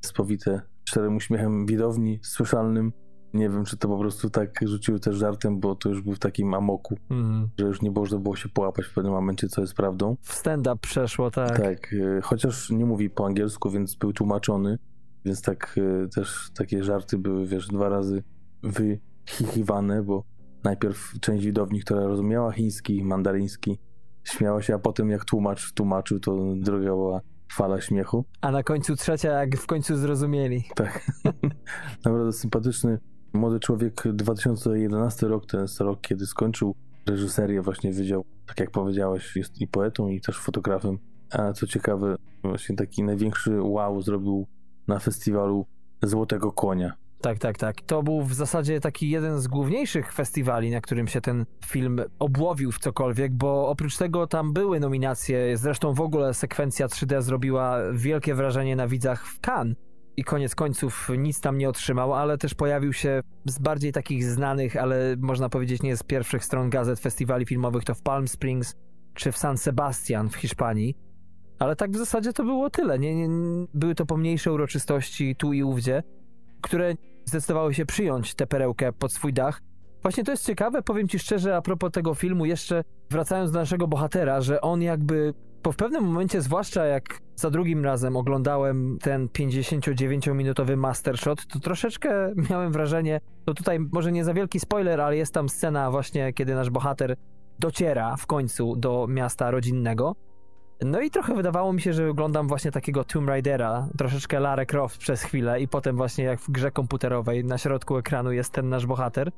spowite szczerym uśmiechem widowni, słyszalnym. Nie wiem, czy to po prostu tak rzucił też żartem, bo to już był w takim amoku, mm. że już nie można było się połapać w pewnym momencie, co jest prawdą. W stand-up przeszło, tak. Tak, y, chociaż nie mówi po angielsku, więc był tłumaczony, więc tak y, też takie żarty były, wiesz, dwa razy wychichiwane, bo najpierw część widowni, która rozumiała chiński, mandaryński, śmiała się, a potem jak tłumacz tłumaczył, to druga była fala śmiechu. A na końcu trzecia, jak w końcu zrozumieli. Tak. Naprawdę sympatyczny młody człowiek. 2011 rok to jest rok, kiedy skończył reżyserię, właśnie wydział, tak jak powiedziałeś, jest i poetą, i też fotografem. A co ciekawe, właśnie taki największy wow zrobił na festiwalu Złotego Konia. Tak, tak, tak. To był w zasadzie taki jeden z główniejszych festiwali, na którym się ten film obłowił w cokolwiek, bo oprócz tego tam były nominacje, zresztą w ogóle sekwencja 3D zrobiła wielkie wrażenie na widzach w Cannes i koniec końców nic tam nie otrzymał, ale też pojawił się z bardziej takich znanych, ale można powiedzieć nie z pierwszych stron gazet festiwali filmowych, to w Palm Springs czy w San Sebastian w Hiszpanii. Ale tak w zasadzie to było tyle. Nie, nie, były to pomniejsze uroczystości tu i ówdzie, które zdecydowały się przyjąć tę perełkę pod swój dach. Właśnie to jest ciekawe, powiem ci szczerze, a propos tego filmu, jeszcze wracając do naszego bohatera, że on jakby bo w pewnym momencie, zwłaszcza jak za drugim razem oglądałem ten 59-minutowy mastershot, to troszeczkę miałem wrażenie, to tutaj może nie za wielki spoiler, ale jest tam scena właśnie, kiedy nasz bohater dociera w końcu do miasta rodzinnego. No i trochę wydawało mi się, że oglądam właśnie takiego Tomb Raidera, troszeczkę Lara Croft przez chwilę i potem właśnie jak w grze komputerowej na środku ekranu jest ten nasz bohater.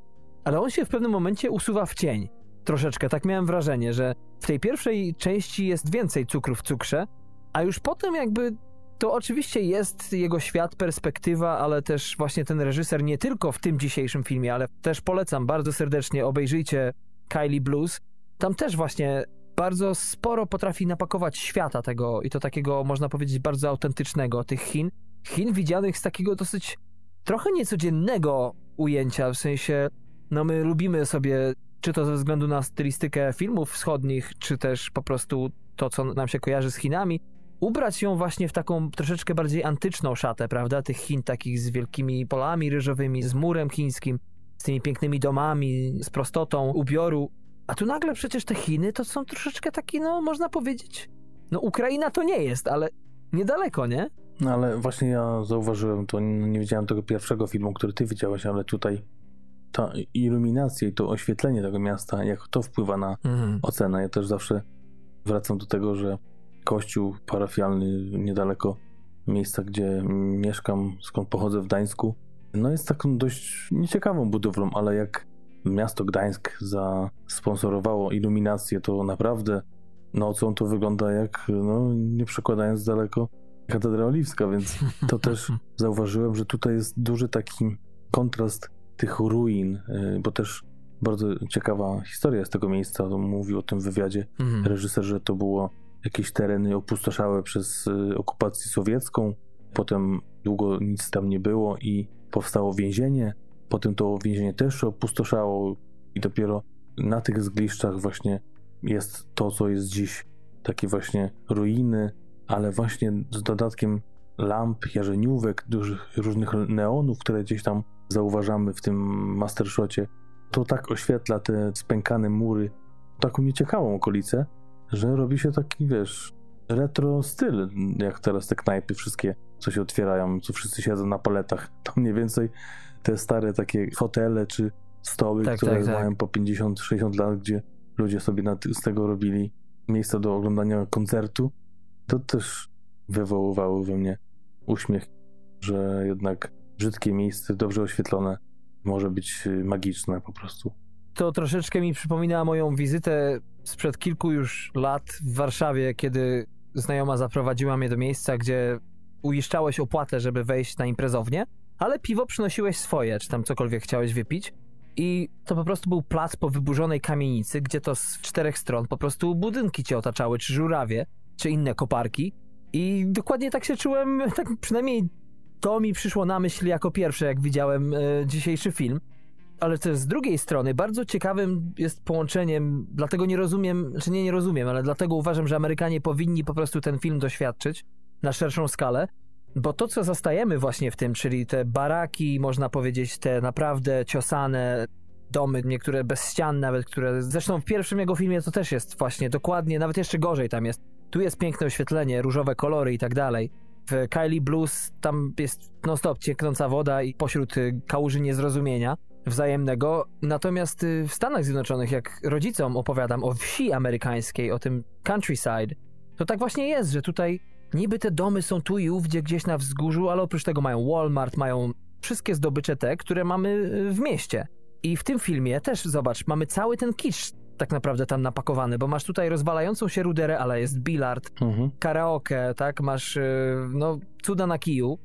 Ale on się w pewnym momencie usuwa w cień. Troszeczkę, tak miałem wrażenie, że w tej pierwszej części jest więcej cukru w cukrze, a już potem jakby to oczywiście jest jego świat, perspektywa, ale też właśnie ten reżyser nie tylko w tym dzisiejszym filmie, ale też polecam bardzo serdecznie, obejrzyjcie Kylie Blues. Tam też właśnie bardzo sporo potrafi napakować świata tego i to takiego, można powiedzieć, bardzo autentycznego, tych Chin. Chin widzianych z takiego dosyć trochę niecodziennego ujęcia, w sensie, no my lubimy sobie, czy to ze względu na stylistykę filmów wschodnich, czy też po prostu to, co nam się kojarzy z Chinami, ubrać ją właśnie w taką troszeczkę bardziej antyczną szatę, prawda? Tych Chin takich z wielkimi polami ryżowymi, z murem chińskim, z tymi pięknymi domami, z prostotą ubioru. A tu nagle przecież te Chiny to są troszeczkę taki, no można powiedzieć, no Ukraina to nie jest, ale niedaleko, nie? No ale właśnie ja zauważyłem to, nie widziałem tego pierwszego filmu, który ty widziałeś, ale tutaj ta iluminacja i to oświetlenie tego miasta, jak to wpływa na mhm. ocenę. Ja też zawsze wracam do tego, że kościół parafialny niedaleko miejsca, gdzie mieszkam, skąd pochodzę w Gdańsku, no jest taką dość nieciekawą budowlą, ale jak miasto Gdańsk zasponsorowało iluminację, to naprawdę nocą to wygląda jak, no nie przekładając daleko, katedra oliwska, więc to też zauważyłem, że tutaj jest duży taki kontrast tych ruin, y, bo też bardzo ciekawa historia z tego miejsca. Mówił o tym w wywiadzie mhm. reżyser, że to było jakieś tereny opustoszałe przez y, okupację sowiecką. Potem długo nic tam nie było i powstało więzienie. Potem to więzienie też opustoszało i dopiero na tych zgliszczach właśnie jest to, co jest dziś. Takie właśnie ruiny, ale właśnie z dodatkiem lamp, jarzeniówek, dużych różnych neonów, które gdzieś tam zauważamy w tym mastershocie. To tak oświetla te spękane mury, taką nieciekawą okolicę, że robi się taki, wiesz, retro styl, jak teraz te knajpy wszystkie, co się otwierają, co wszyscy siedzą na paletach. To mniej więcej te stare takie fotele czy stoły, tak, które tak, tak. mają po 50-60 lat, gdzie ludzie sobie z tego robili miejsca do oglądania koncertu, to też wywoływało we mnie uśmiech, że jednak brzydkie miejsce, dobrze oświetlone, może być magiczne po prostu. To troszeczkę mi przypomina moją wizytę sprzed kilku już lat w Warszawie, kiedy znajoma zaprowadziła mnie do miejsca, gdzie uiszczałeś opłatę, żeby wejść na imprezownię, ale piwo przynosiłeś swoje, czy tam cokolwiek chciałeś wypić. I to po prostu był plac po wyburzonej kamienicy, gdzie to z czterech stron po prostu budynki cię otaczały, czy żurawie, czy inne koparki. I dokładnie tak się czułem, tak przynajmniej to mi przyszło na myśl jako pierwsze, jak widziałem e, dzisiejszy film ale też z drugiej strony bardzo ciekawym jest połączeniem, dlatego nie rozumiem, czy nie, nie rozumiem, ale dlatego uważam, że Amerykanie powinni po prostu ten film doświadczyć na szerszą skalę, bo to, co zastajemy właśnie w tym, czyli te baraki, można powiedzieć, te naprawdę ciosane domy, niektóre bez ścian nawet, które zresztą w pierwszym jego filmie to też jest właśnie dokładnie, nawet jeszcze gorzej tam jest. Tu jest piękne oświetlenie, różowe kolory i tak dalej. W Kylie Blues tam jest non-stop cieknąca woda i pośród y, kałuży niezrozumienia wzajemnego. Natomiast y, w Stanach Zjednoczonych, jak rodzicom opowiadam o wsi amerykańskiej, o tym countryside, to tak właśnie jest, że tutaj niby te domy są tu i ówdzie gdzieś na wzgórzu, ale oprócz tego mają Walmart, mają wszystkie zdobycze te, które mamy y, w mieście. I w tym filmie też, zobacz, mamy cały ten kicz tak naprawdę tam napakowany, bo masz tutaj rozwalającą się ruderę, ale jest bilard, mhm. karaoke, tak, masz, y, no, cuda na kiju,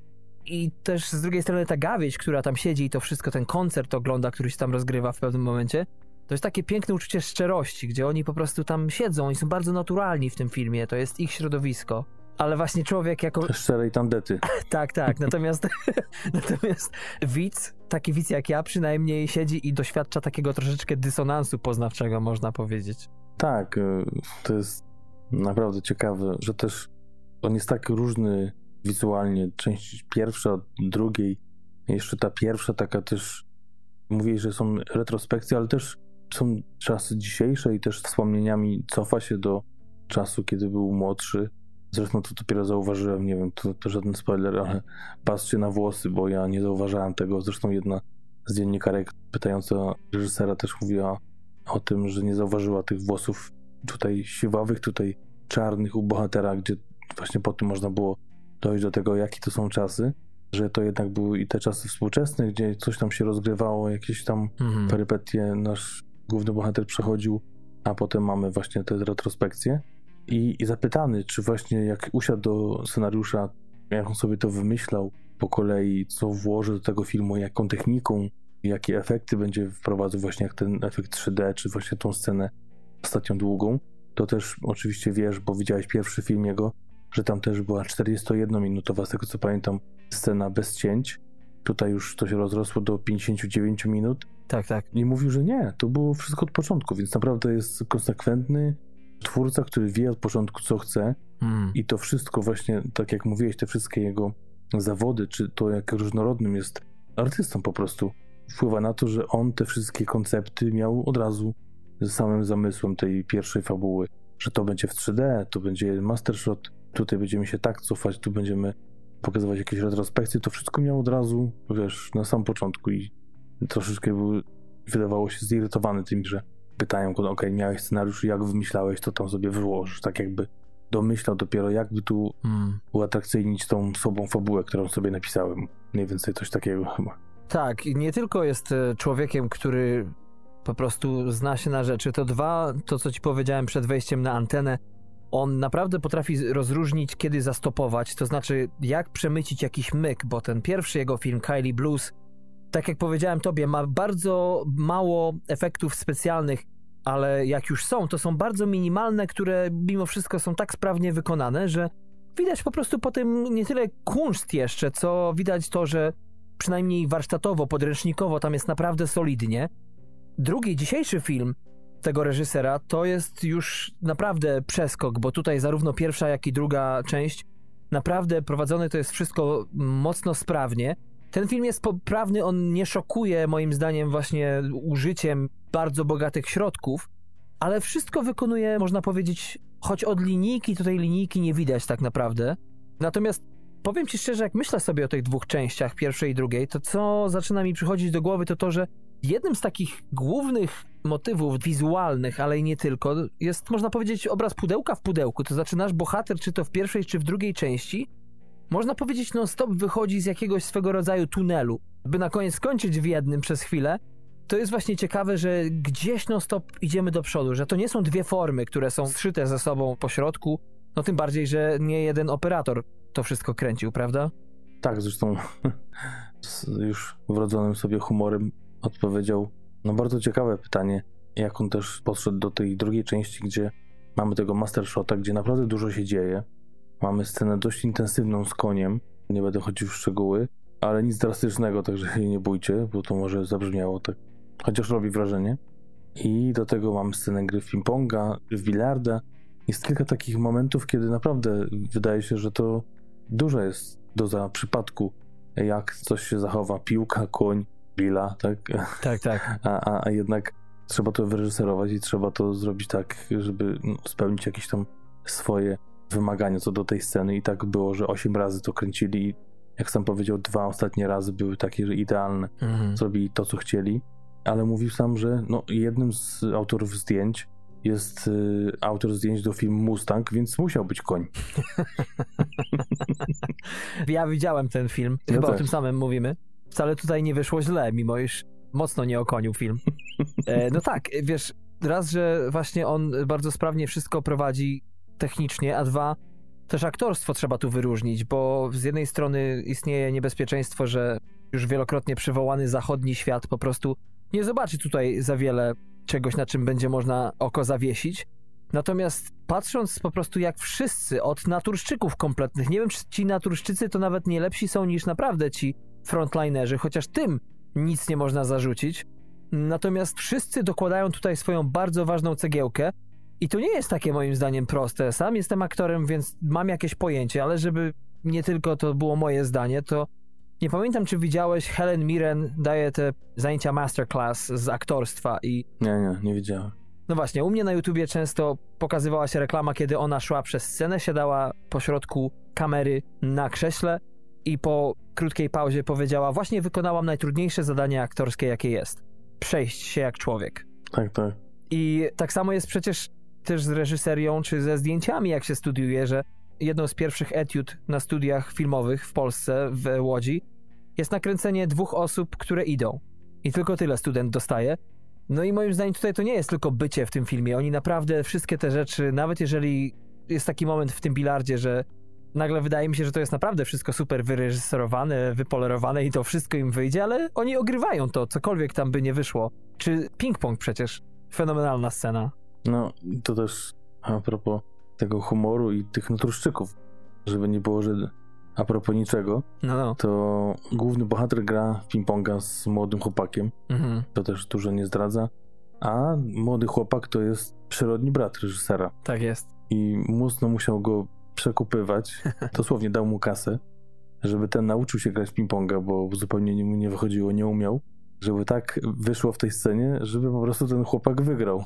i też z drugiej strony ta gawieć, która tam siedzi i to wszystko, ten koncert ogląda, który się tam rozgrywa w pewnym momencie, to jest takie piękne uczucie szczerości, gdzie oni po prostu tam siedzą, oni są bardzo naturalni w tym filmie, to jest ich środowisko. Ale właśnie człowiek jako... Szczerej tandety. tak, tak. Natomiast, natomiast widz, taki widz jak ja przynajmniej siedzi i doświadcza takiego troszeczkę dysonansu poznawczego, można powiedzieć. Tak, y, to jest naprawdę ciekawe, że też on jest tak różny wizualnie. Część pierwsza od drugiej. Jeszcze ta pierwsza taka też, mówię, że są retrospekcje, ale też są czasy dzisiejsze i też wspomnieniami cofa się do czasu, kiedy był młodszy. Zresztą to dopiero zauważyłem, nie wiem, to, to żaden spoiler, ale patrzcie na włosy, bo ja nie zauważałem tego. Zresztą jedna z dziennikarek pytająca reżysera też mówiła o tym, że nie zauważyła tych włosów tutaj siwawych, tutaj czarnych u bohatera, gdzie właśnie po tym można było dojść do tego, jakie to są czasy, że to jednak były i te czasy współczesne, gdzie coś tam się rozgrywało, jakieś tam mhm. perypetie nasz główny bohater przechodził, a potem mamy właśnie te retrospekcje. I, I zapytany, czy właśnie jak usiadł do scenariusza, jak on sobie to wymyślał po kolei, co włoży do tego filmu, jaką techniką, jakie efekty będzie wprowadzał, właśnie jak ten efekt 3D, czy właśnie tą scenę ostatnią długą, to też oczywiście wiesz, bo widziałeś pierwszy film jego, że tam też była 41-minutowa, z tego co pamiętam, scena bez cięć. Tutaj już to się rozrosło do 59 minut. Tak, tak. I mówił, że nie, to było wszystko od początku, więc naprawdę jest konsekwentny twórca, który wie od początku, co chce. Hmm. I to wszystko właśnie, tak jak mówiłeś, te wszystkie jego zawody, czy to jak różnorodnym jest artystą po prostu, wpływa na to, że on te wszystkie koncepty miał od razu z samym zamysłem tej pierwszej fabuły, że to będzie w 3D, to będzie master shot, tutaj będziemy się tak cofać, tu będziemy pokazywać jakieś retrospekcje, to wszystko miał od razu, wiesz, na sam początku i troszeczkę był, wydawało się zirytowany tym, że pytają go, ok, miałeś scenariusz, jak wymyślałeś, to tam sobie wyłożysz, tak jakby domyślał dopiero, jakby tu hmm. uatrakcyjnić tą sobą fabułę, którą sobie napisałem. Mniej więcej coś takiego chyba. Tak, nie tylko jest e, człowiekiem, który po prostu zna się na rzeczy, to dwa, to co ci powiedziałem przed wejściem na antenę, on naprawdę potrafi rozróżnić, kiedy zastopować, to znaczy jak przemycić jakiś myk, bo ten pierwszy jego film, Kylie Blues, tak jak powiedziałem tobie, ma bardzo mało efektów specjalnych, ale jak już są, to są bardzo minimalne, które mimo wszystko są tak sprawnie wykonane, że widać po prostu po tym nie tyle kunszt jeszcze, co widać to, że przynajmniej warsztatowo, podręcznikowo tam jest naprawdę solidnie. Drugi, dzisiejszy film tego reżysera to jest już naprawdę przeskok, bo tutaj zarówno pierwsza, jak i druga część naprawdę prowadzone to jest wszystko mocno sprawnie. Ten film jest poprawny, on nie szokuje moim zdaniem właśnie użyciem bardzo bogatych środków, ale wszystko wykonuje, można powiedzieć, choć od linijki, tutaj linijki nie widać tak naprawdę. Natomiast powiem ci szczerze, jak myślę sobie o tych dwóch częściach, pierwszej i drugiej, to co zaczyna mi przychodzić do głowy, to to, że jednym z takich głównych motywów wizualnych, ale i nie tylko, jest, można powiedzieć, obraz pudełka w pudełku. To znaczy, nasz bohater, czy to w pierwszej, czy w drugiej części, można powiedzieć, non-stop wychodzi z jakiegoś swego rodzaju tunelu, by na koniec skończyć w jednym przez chwilę. To jest właśnie ciekawe, że gdzieś non-stop idziemy do przodu, że to nie są dwie formy, które są zszyte ze sobą po środku, no tym bardziej, że nie jeden operator to wszystko kręcił, prawda? Tak, zresztą z już wrodzonym sobie humorem odpowiedział no bardzo ciekawe pytanie, jak on też podszedł do tej drugiej części, gdzie mamy tego master shota, gdzie naprawdę dużo się dzieje. Mamy scenę dość intensywną z koniem, nie będę chodził w szczegóły, ale nic drastycznego, także się nie bójcie, bo to może zabrzmiało tak, chociaż robi wrażenie. I do tego mamy scenę gry w ping-ponga, w bilarda. Jest kilka takich momentów, kiedy naprawdę wydaje się, że to dużo jest doza przypadku, jak coś się zachowa, piłka, koń, Billa, tak? Tak, tak. A, a, a jednak trzeba to wyreżyserować i trzeba to zrobić tak, żeby no, spełnić jakieś tam swoje wymagania co do tej sceny i tak było, że 8 razy to kręcili i jak sam powiedział, dwa ostatnie razy były takie, że idealne. Mhm. Zrobili to, co chcieli, ale mówił sam, że no, jednym z autorów zdjęć jest y, autor zdjęć do filmu Mustang, więc musiał być koń. ja widziałem ten film, ja chyba o tym samym mówimy wcale tutaj nie wyszło źle, mimo iż mocno nie okonił film. E, no tak, wiesz, raz, że właśnie on bardzo sprawnie wszystko prowadzi technicznie, a dwa, też aktorstwo trzeba tu wyróżnić, bo z jednej strony istnieje niebezpieczeństwo, że już wielokrotnie przywołany zachodni świat po prostu nie zobaczy tutaj za wiele czegoś, na czym będzie można oko zawiesić. Natomiast patrząc po prostu jak wszyscy, od naturszczyków kompletnych, nie wiem czy ci naturszczycy to nawet nie lepsi są niż naprawdę ci frontlinerzy, chociaż tym nic nie można zarzucić. Natomiast wszyscy dokładają tutaj swoją bardzo ważną cegiełkę. I to nie jest takie moim zdaniem proste. Sam jestem aktorem, więc mam jakieś pojęcie, ale żeby nie tylko to było moje zdanie, to nie pamiętam, czy widziałeś, Helen Mirren daje te zajęcia masterclass z aktorstwa i... Nie, nie, nie widziałem. No właśnie, u mnie na YouTubie często pokazywała się reklama, kiedy ona szła przez scenę, siadała pośrodku kamery na krześle i po krótkiej pauzie powiedziała: Właśnie wykonałam najtrudniejsze zadanie aktorskie, jakie jest. Przejść się jak człowiek. Tak, tak. I tak samo jest przecież też z reżyserią czy ze zdjęciami, jak się studiuje, że jedną z pierwszych etiud na studiach filmowych w Polsce, w Łodzi, jest nakręcenie dwóch osób, które idą. I tylko tyle student dostaje. No i moim zdaniem tutaj to nie jest tylko bycie w tym filmie. Oni naprawdę wszystkie te rzeczy, nawet jeżeli jest taki moment w tym bilardzie, że nagle wydaje mi się, że to jest naprawdę wszystko super wyreżyserowane, wypolerowane i to wszystko im wyjdzie, ale oni ogrywają to, cokolwiek tam by nie wyszło. Czy ping-pong przecież. Fenomenalna scena. No, to też a propos tego humoru i tych natruszczyków, żeby nie było, że a propos niczego, No, no. to główny bohater gra w ping-ponga z młodym chłopakiem, Mhm. to też dużo nie zdradza, a młody chłopak to jest przyrodni brat reżysera Tak jest. i mocno musiał go przekupywać, dosłownie dał mu kasę, żeby ten nauczył się grać ping-ponga, bo zupełnie mu nie wychodziło, nie umiał, żeby tak wyszło w tej scenie, żeby po prostu ten chłopak wygrał.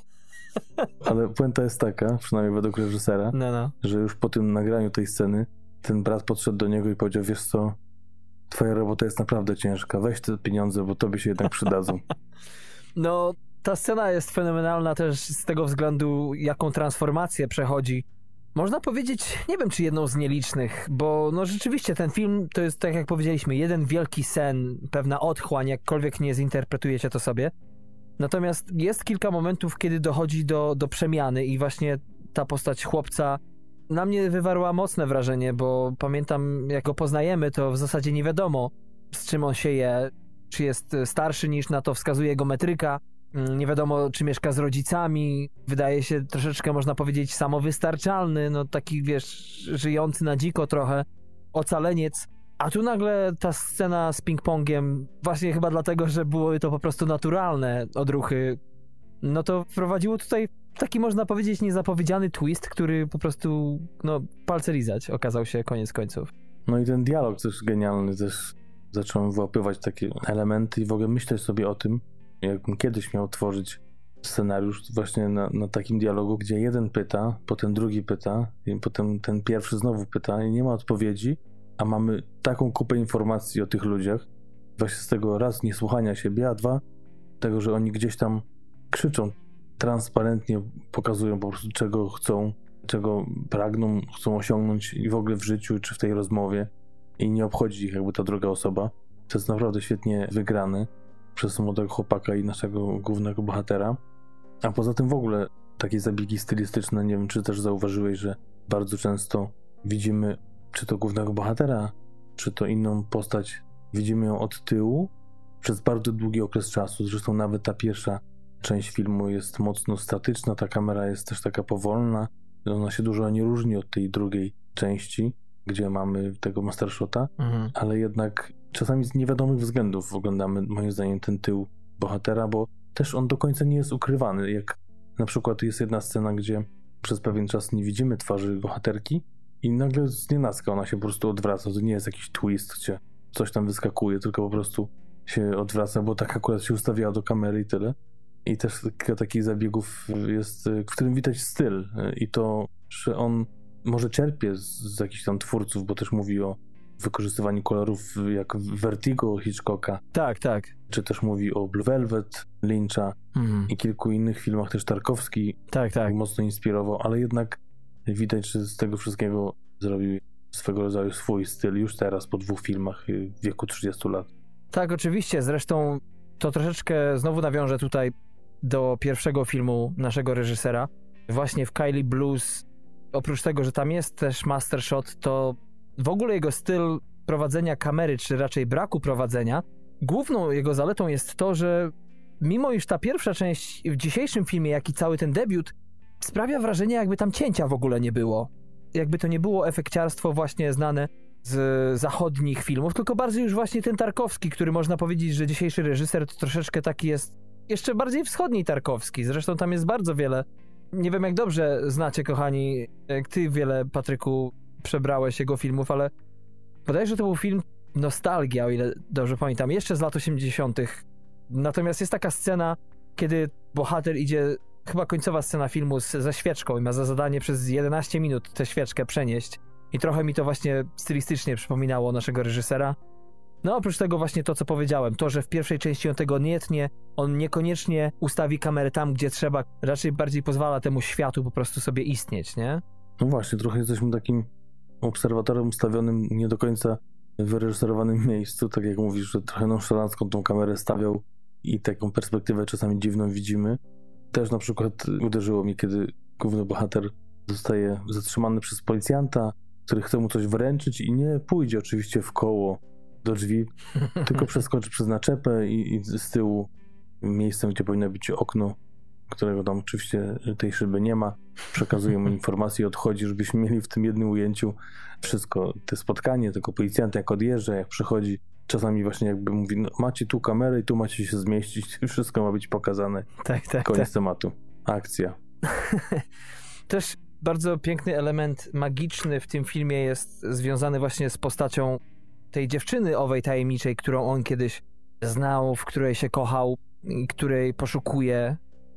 Ale puenta jest taka, przynajmniej według reżysera, No, no. że już po tym nagraniu tej sceny ten brat podszedł do niego i powiedział, wiesz co, twoja robota jest naprawdę ciężka, weź te pieniądze, bo tobie się jednak przydadzą. No, ta scena jest fenomenalna też z tego względu, jaką transformację przechodzi. Można powiedzieć, nie wiem czy jedną z nielicznych, bo no rzeczywiście ten film to jest, tak jak powiedzieliśmy, jeden wielki sen, pewna otchłań, jakkolwiek nie zinterpretujecie to sobie. Natomiast jest kilka momentów, kiedy dochodzi do, do przemiany i właśnie ta postać chłopca na mnie wywarła mocne wrażenie, bo pamiętam, jak go poznajemy, to w zasadzie nie wiadomo, z czym on się je, czy jest starszy niż na to wskazuje jego metryka. Mm, Nie wiadomo, czy mieszka z rodzicami. Wydaje się troszeczkę, można powiedzieć, samowystarczalny, no taki, wiesz, żyjący na dziko trochę, ocaleniec. A tu nagle ta scena z ping-pongiem, właśnie chyba dlatego, że były to po prostu naturalne odruchy, no to wprowadziło tutaj taki, można powiedzieć, niezapowiedziany twist, który po prostu, no, palce lizać okazał się koniec końców. No i ten dialog też genialny, też zacząłem wyłapywać takie elementy i w ogóle myśleć sobie o tym, jakbym kiedyś miał tworzyć scenariusz właśnie na, na takim dialogu, gdzie jeden pyta, potem drugi pyta, i potem ten pierwszy znowu pyta i nie ma odpowiedzi, a mamy taką kupę informacji o tych ludziach, właśnie z tego raz niesłuchania siebie, a dwa tego, że oni gdzieś tam krzyczą, transparentnie pokazują po prostu czego chcą, czego pragną, chcą osiągnąć i w ogóle w życiu, czy w tej rozmowie i nie obchodzi ich jakby ta druga osoba. To jest naprawdę świetnie wygrane przez młodego chłopaka i naszego głównego bohatera. A poza tym w ogóle takie zabiegi stylistyczne, nie wiem czy też zauważyłeś, że bardzo często widzimy czy to głównego bohatera, czy to inną postać, widzimy ją od tyłu przez bardzo długi okres czasu. Zresztą nawet ta pierwsza część filmu jest mocno statyczna, ta kamera jest też taka powolna. Ona się dużo nie różni od tej drugiej części, gdzie mamy tego mastershota, Mhm. ale jednak czasami z niewiadomych względów oglądamy, moim zdaniem, ten tył bohatera, bo też on do końca nie jest ukrywany. Jak na przykład jest jedna scena, gdzie przez pewien czas nie widzimy twarzy bohaterki i nagle z nienacka ona się po prostu odwraca. To nie jest jakiś twist, gdzie coś tam wyskakuje, tylko po prostu się odwraca, bo tak akurat się ustawiała do kamery i tyle. I też kilka takich zabiegów jest, w którym widać styl i to, że on może czerpie z, z jakichś tam twórców, bo też mówi o wykorzystywaniu kolorów jak Vertigo Hitchcocka, Tak, tak. czy też mówi o Blue Velvet Lyncha Mhm. i kilku innych filmach też Tarkowski Tak, tak. mocno inspirował, ale jednak widać, że z tego wszystkiego zrobił swego rodzaju swój styl już teraz po dwóch filmach y, w wieku 30 lat. Tak, oczywiście. Zresztą to troszeczkę znowu nawiążę tutaj do pierwszego filmu naszego reżysera. Właśnie w Kylie Blues, oprócz tego, że tam jest też master shot, to w ogóle jego styl prowadzenia kamery, czy raczej braku prowadzenia, główną jego zaletą jest to, że mimo iż ta pierwsza część w dzisiejszym filmie, jak i cały ten debiut, sprawia wrażenie, jakby tam cięcia w ogóle nie było. Jakby to nie było efekciarstwo właśnie znane z zachodnich filmów, tylko bardziej już właśnie ten Tarkowski, który można powiedzieć, że dzisiejszy reżyser to troszeczkę taki jest jeszcze bardziej wschodni Tarkowski. Zresztą tam jest bardzo wiele. Nie wiem, jak dobrze znacie, kochani, jak ty wiele, Patryku, przebrałeś jego filmów, ale wydaje że to był film Nostalgia, o ile dobrze pamiętam, jeszcze z lat 80. Natomiast jest taka scena, kiedy bohater idzie chyba końcowa scena filmu z, ze świeczką i ma za zadanie przez 11 minut tę świeczkę przenieść. I trochę mi to właśnie stylistycznie przypominało naszego reżysera. No oprócz tego właśnie to, co powiedziałem, to, że w pierwszej części on tego nie tnie, on niekoniecznie ustawi kamerę tam, gdzie trzeba, raczej bardziej pozwala temu światu po prostu sobie istnieć, nie? No właśnie, trochę jesteśmy takim obserwatorem ustawionym nie do końca w wyreżyserowanym miejscu, tak jak mówisz, że trochę nonszalancką tą kamerę stawiał i taką perspektywę czasami dziwną widzimy. Też na przykład uderzyło mi, kiedy główny bohater zostaje zatrzymany przez policjanta, który chce mu coś wręczyć i nie pójdzie oczywiście w koło do drzwi, tylko przeskoczy przez naczepę i, i z tyłu miejscem, gdzie powinno być okno, którego tam oczywiście tej szyby nie ma, przekazuje mu informację i odchodzi, żebyśmy mieli w tym jednym ujęciu wszystko, te spotkanie, tego policjanta jak odjeżdża, jak przychodzi, czasami właśnie jakby mówi, no, macie tu kamerę i tu macie się zmieścić, wszystko ma być pokazane. Tak, tak, Koniec tak. tematu. Akcja. Też bardzo piękny element magiczny w tym filmie jest związany właśnie z postacią tej dziewczyny owej tajemniczej, którą on kiedyś znał, w której się kochał, której poszukuje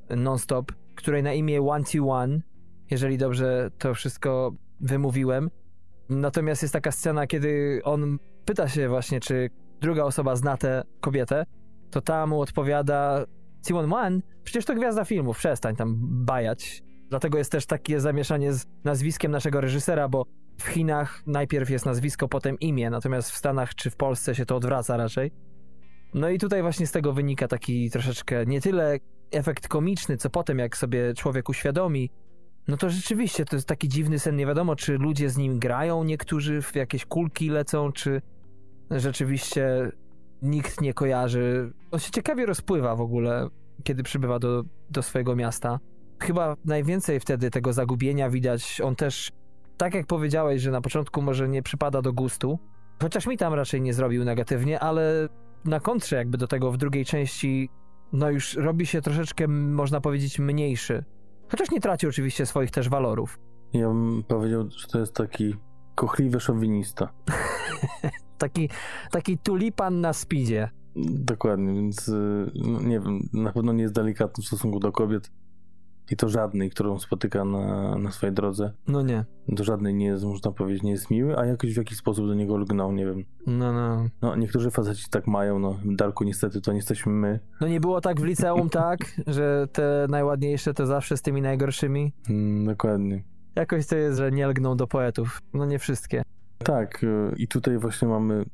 non-stop, której na imię T One, jeżeli dobrze to wszystko wymówiłem. Natomiast jest taka scena, kiedy on pyta się właśnie, czy druga osoba zna tę kobietę, to ta mu odpowiada Simon One, przecież to gwiazda filmów, przestań tam bajać. Dlatego jest też takie zamieszanie z nazwiskiem naszego reżysera, bo w Chinach najpierw jest nazwisko, potem imię, natomiast w Stanach czy w Polsce się to odwraca raczej. No i tutaj właśnie z tego wynika taki troszeczkę nie tyle efekt komiczny, co potem jak sobie człowiek uświadomi, no to rzeczywiście to jest taki dziwny sen, nie wiadomo czy ludzie z nim grają, niektórzy w jakieś kulki lecą, czy rzeczywiście nikt nie kojarzy. On się ciekawie rozpływa w ogóle, kiedy przybywa do, do swojego miasta. Chyba najwięcej wtedy tego zagubienia widać. On też, tak jak powiedziałeś, że na początku może nie przypada do gustu, chociaż mi tam raczej nie zrobił negatywnie, ale na kontrze jakby do tego w drugiej części, no już robi się troszeczkę, można powiedzieć, mniejszy. Chociaż nie traci oczywiście swoich też walorów. Ja bym powiedział, że to jest taki kochliwy szowinista. Taki, taki tulipan na speedzie. Dokładnie, więc y, no, nie wiem, na pewno nie jest delikatny w stosunku do kobiet i to żadnej, którą spotyka na, na swojej drodze. No nie. Do żadnej nie jest, można powiedzieć, nie jest miły, a jakoś w jakiś sposób do niego lgnął, nie wiem. No, no. No, niektórzy faceci tak mają, no, Darku, niestety to nie jesteśmy my. No nie było tak w liceum, tak? Że te najładniejsze to zawsze z tymi najgorszymi? Mm, dokładnie. Jakoś to jest, że nie lgną do poetów. No nie wszystkie. Tak, y, i tutaj właśnie mamy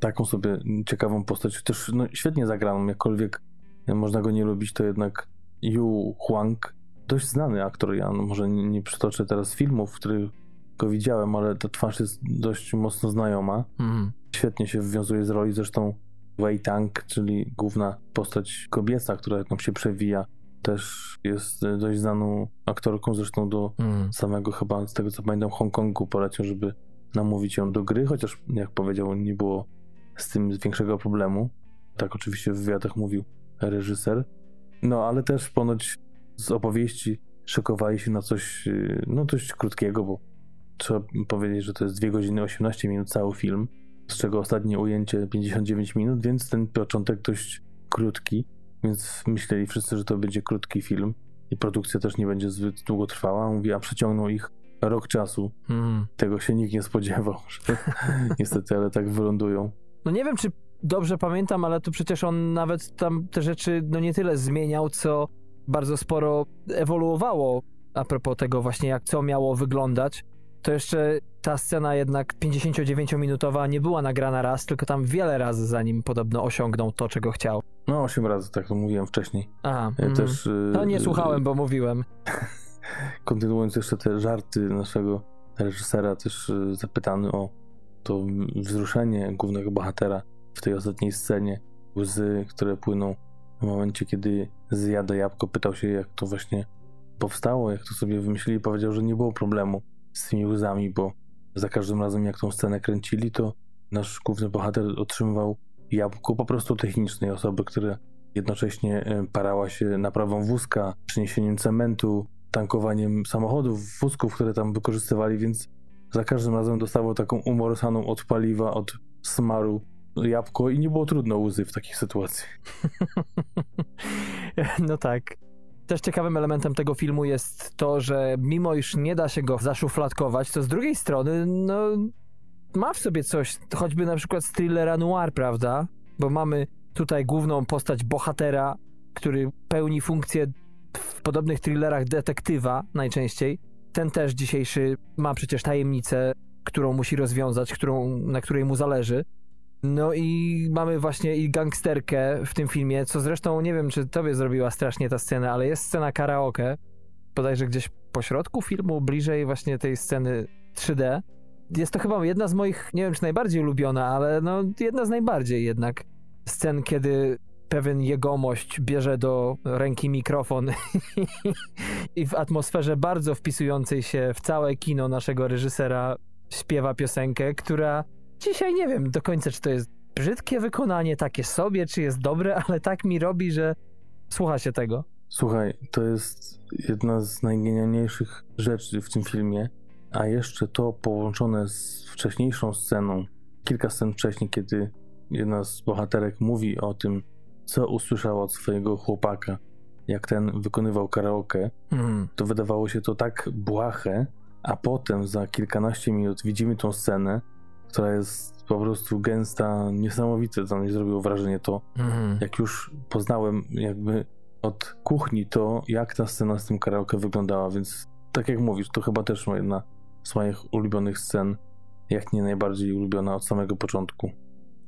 taką sobie ciekawą postać, też no, świetnie zagraną, jakkolwiek można go nie lubić, to jednak Yu Huang, dość znany aktor, ja no, może nie, nie przytoczę teraz filmów, w których go widziałem, ale ta twarz jest dość mocno znajoma. Mhm. Świetnie się wywiązuje z roli, zresztą Wei Tang, czyli główna postać kobieca, która tam się przewija, też jest y, dość znaną aktorką, zresztą do Mhm. samego chyba, z tego co pamiętam, Hongkongu poleciał, żeby namówić ją do gry, chociaż jak powiedział, nie było z tym większego problemu. Tak oczywiście w wywiadach mówił reżyser. No ale też ponoć z opowieści szykowali się na coś yy, no dość krótkiego, bo trzeba powiedzieć, że to jest 2 godziny 18 minut cały film, z czego ostatnie ujęcie 59 minut, więc ten początek dość krótki, więc myśleli wszyscy, że to będzie krótki film i produkcja też nie będzie zbyt długo trwała. Mówi, a przeciągnął ich rok czasu. Mhm. Tego się nikt nie spodziewał, niestety, ale tak wylądują. No nie wiem, czy dobrze pamiętam, ale to przecież on nawet tam te rzeczy no nie tyle zmieniał, co bardzo sporo ewoluowało a propos tego właśnie, jak co miało wyglądać. To jeszcze ta scena jednak 59-minutowa nie była nagrana raz, tylko tam wiele razy zanim podobno osiągnął to, czego chciał. No, osiem razy, tak to mówiłem wcześniej. Aha, mhm. Też, y, No nie słuchałem, bo mówiłem. Kontynuując jeszcze te żarty naszego reżysera, też y, zapytany o to wzruszenie głównego bohatera w tej ostatniej scenie, łzy, które płyną w momencie, kiedy zjada jabłko, pytał się, jak to właśnie powstało, jak to sobie wymyślili, powiedział, że nie było problemu z tymi łzami, bo za każdym razem, jak tą scenę kręcili, to nasz główny bohater otrzymywał jabłko po prostu technicznej osoby, która jednocześnie e, parała się naprawą wózka, przyniesieniem cementu, tankowaniem samochodów, wózków, które tam wykorzystywali, więc za każdym razem dostawał taką umorsaną od paliwa, od smaru jabłko i nie było trudno łzy w takich sytuacjach. No tak. Też ciekawym elementem tego filmu jest to, że mimo iż nie da się go zaszufladkować, to z drugiej strony, no, ma w sobie coś, choćby na przykład z thrillera noir, prawda? Bo mamy tutaj główną postać bohatera, który pełni funkcję w podobnych thrillerach detektywa najczęściej. Ten też dzisiejszy ma przecież tajemnicę, którą musi rozwiązać, którą, na której mu zależy. No i mamy właśnie i gangsterkę w tym filmie, co zresztą nie wiem, czy tobie zrobiła strasznie ta scena, ale jest scena karaoke, bodajże gdzieś po środku filmu, bliżej właśnie tej sceny 3D. Jest to chyba jedna z moich, nie wiem czy najbardziej ulubiona, ale no jedna z najbardziej jednak scen, kiedy pewien jegomość bierze do ręki mikrofon i w atmosferze bardzo wpisującej się w całe kino naszego reżysera śpiewa piosenkę, która dzisiaj nie wiem do końca, czy to jest brzydkie wykonanie, takie sobie, czy jest dobre, ale tak mi robi, że słucha się tego. Słuchaj, to jest jedna z najgenialniejszych rzeczy w tym filmie, a jeszcze to połączone z wcześniejszą sceną, kilka scen wcześniej, kiedy jedna z bohaterek mówi o tym, co usłyszała od swojego chłopaka, jak ten wykonywał karaoke, mm. to wydawało się to tak błahe, a potem za kilkanaście minut widzimy tą scenę, która jest po prostu gęsta, niesamowite, to mi zrobiło wrażenie to, mm. jak już poznałem jakby od kuchni to, jak ta scena z tym karaoke wyglądała, więc tak jak mówisz, to chyba też jedna z moich ulubionych scen, jak nie najbardziej ulubiona od samego początku.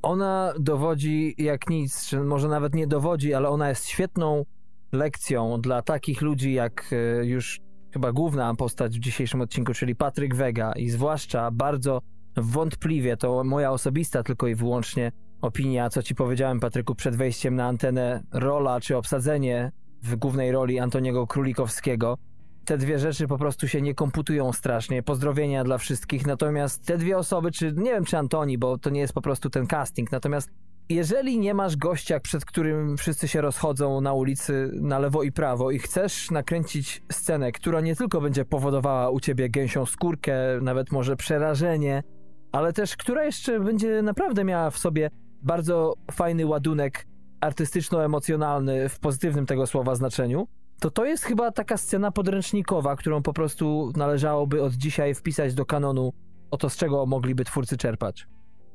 Ona dowodzi jak nic, czy może nawet nie dowodzi, ale ona jest świetną lekcją dla takich ludzi jak e, już chyba główna postać w dzisiejszym odcinku, czyli Patryk Wega. I zwłaszcza bardzo wątpliwie, to moja osobista tylko i wyłącznie opinia, co ci powiedziałem Patryku przed wejściem na antenę, rola czy obsadzenie w głównej roli Antoniego Królikowskiego te dwie rzeczy po prostu się nie komputują strasznie. Pozdrowienia dla wszystkich. Natomiast te dwie osoby, czy nie wiem, czy Antoni, bo to nie jest po prostu ten casting. Natomiast jeżeli nie masz gościa, przed którym wszyscy się rozchodzą na ulicy na lewo i prawo i chcesz nakręcić scenę, która nie tylko będzie powodowała u ciebie gęsią skórkę, nawet może przerażenie, ale też która jeszcze będzie naprawdę miała w sobie bardzo fajny ładunek artystyczno-emocjonalny w pozytywnym tego słowa znaczeniu, to to jest chyba taka scena podręcznikowa, którą po prostu należałoby od dzisiaj wpisać do kanonu o to, z czego mogliby twórcy czerpać.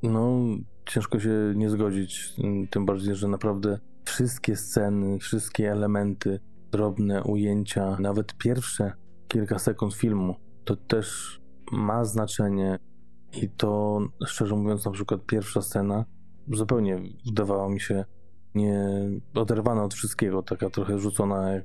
No, ciężko się nie zgodzić, tym bardziej, że naprawdę wszystkie sceny, wszystkie elementy, drobne ujęcia, nawet pierwsze kilka sekund filmu, to też ma znaczenie i to, szczerze mówiąc, na przykład pierwsza scena zupełnie wydawała mi się nie oderwana od wszystkiego, taka trochę rzucona jak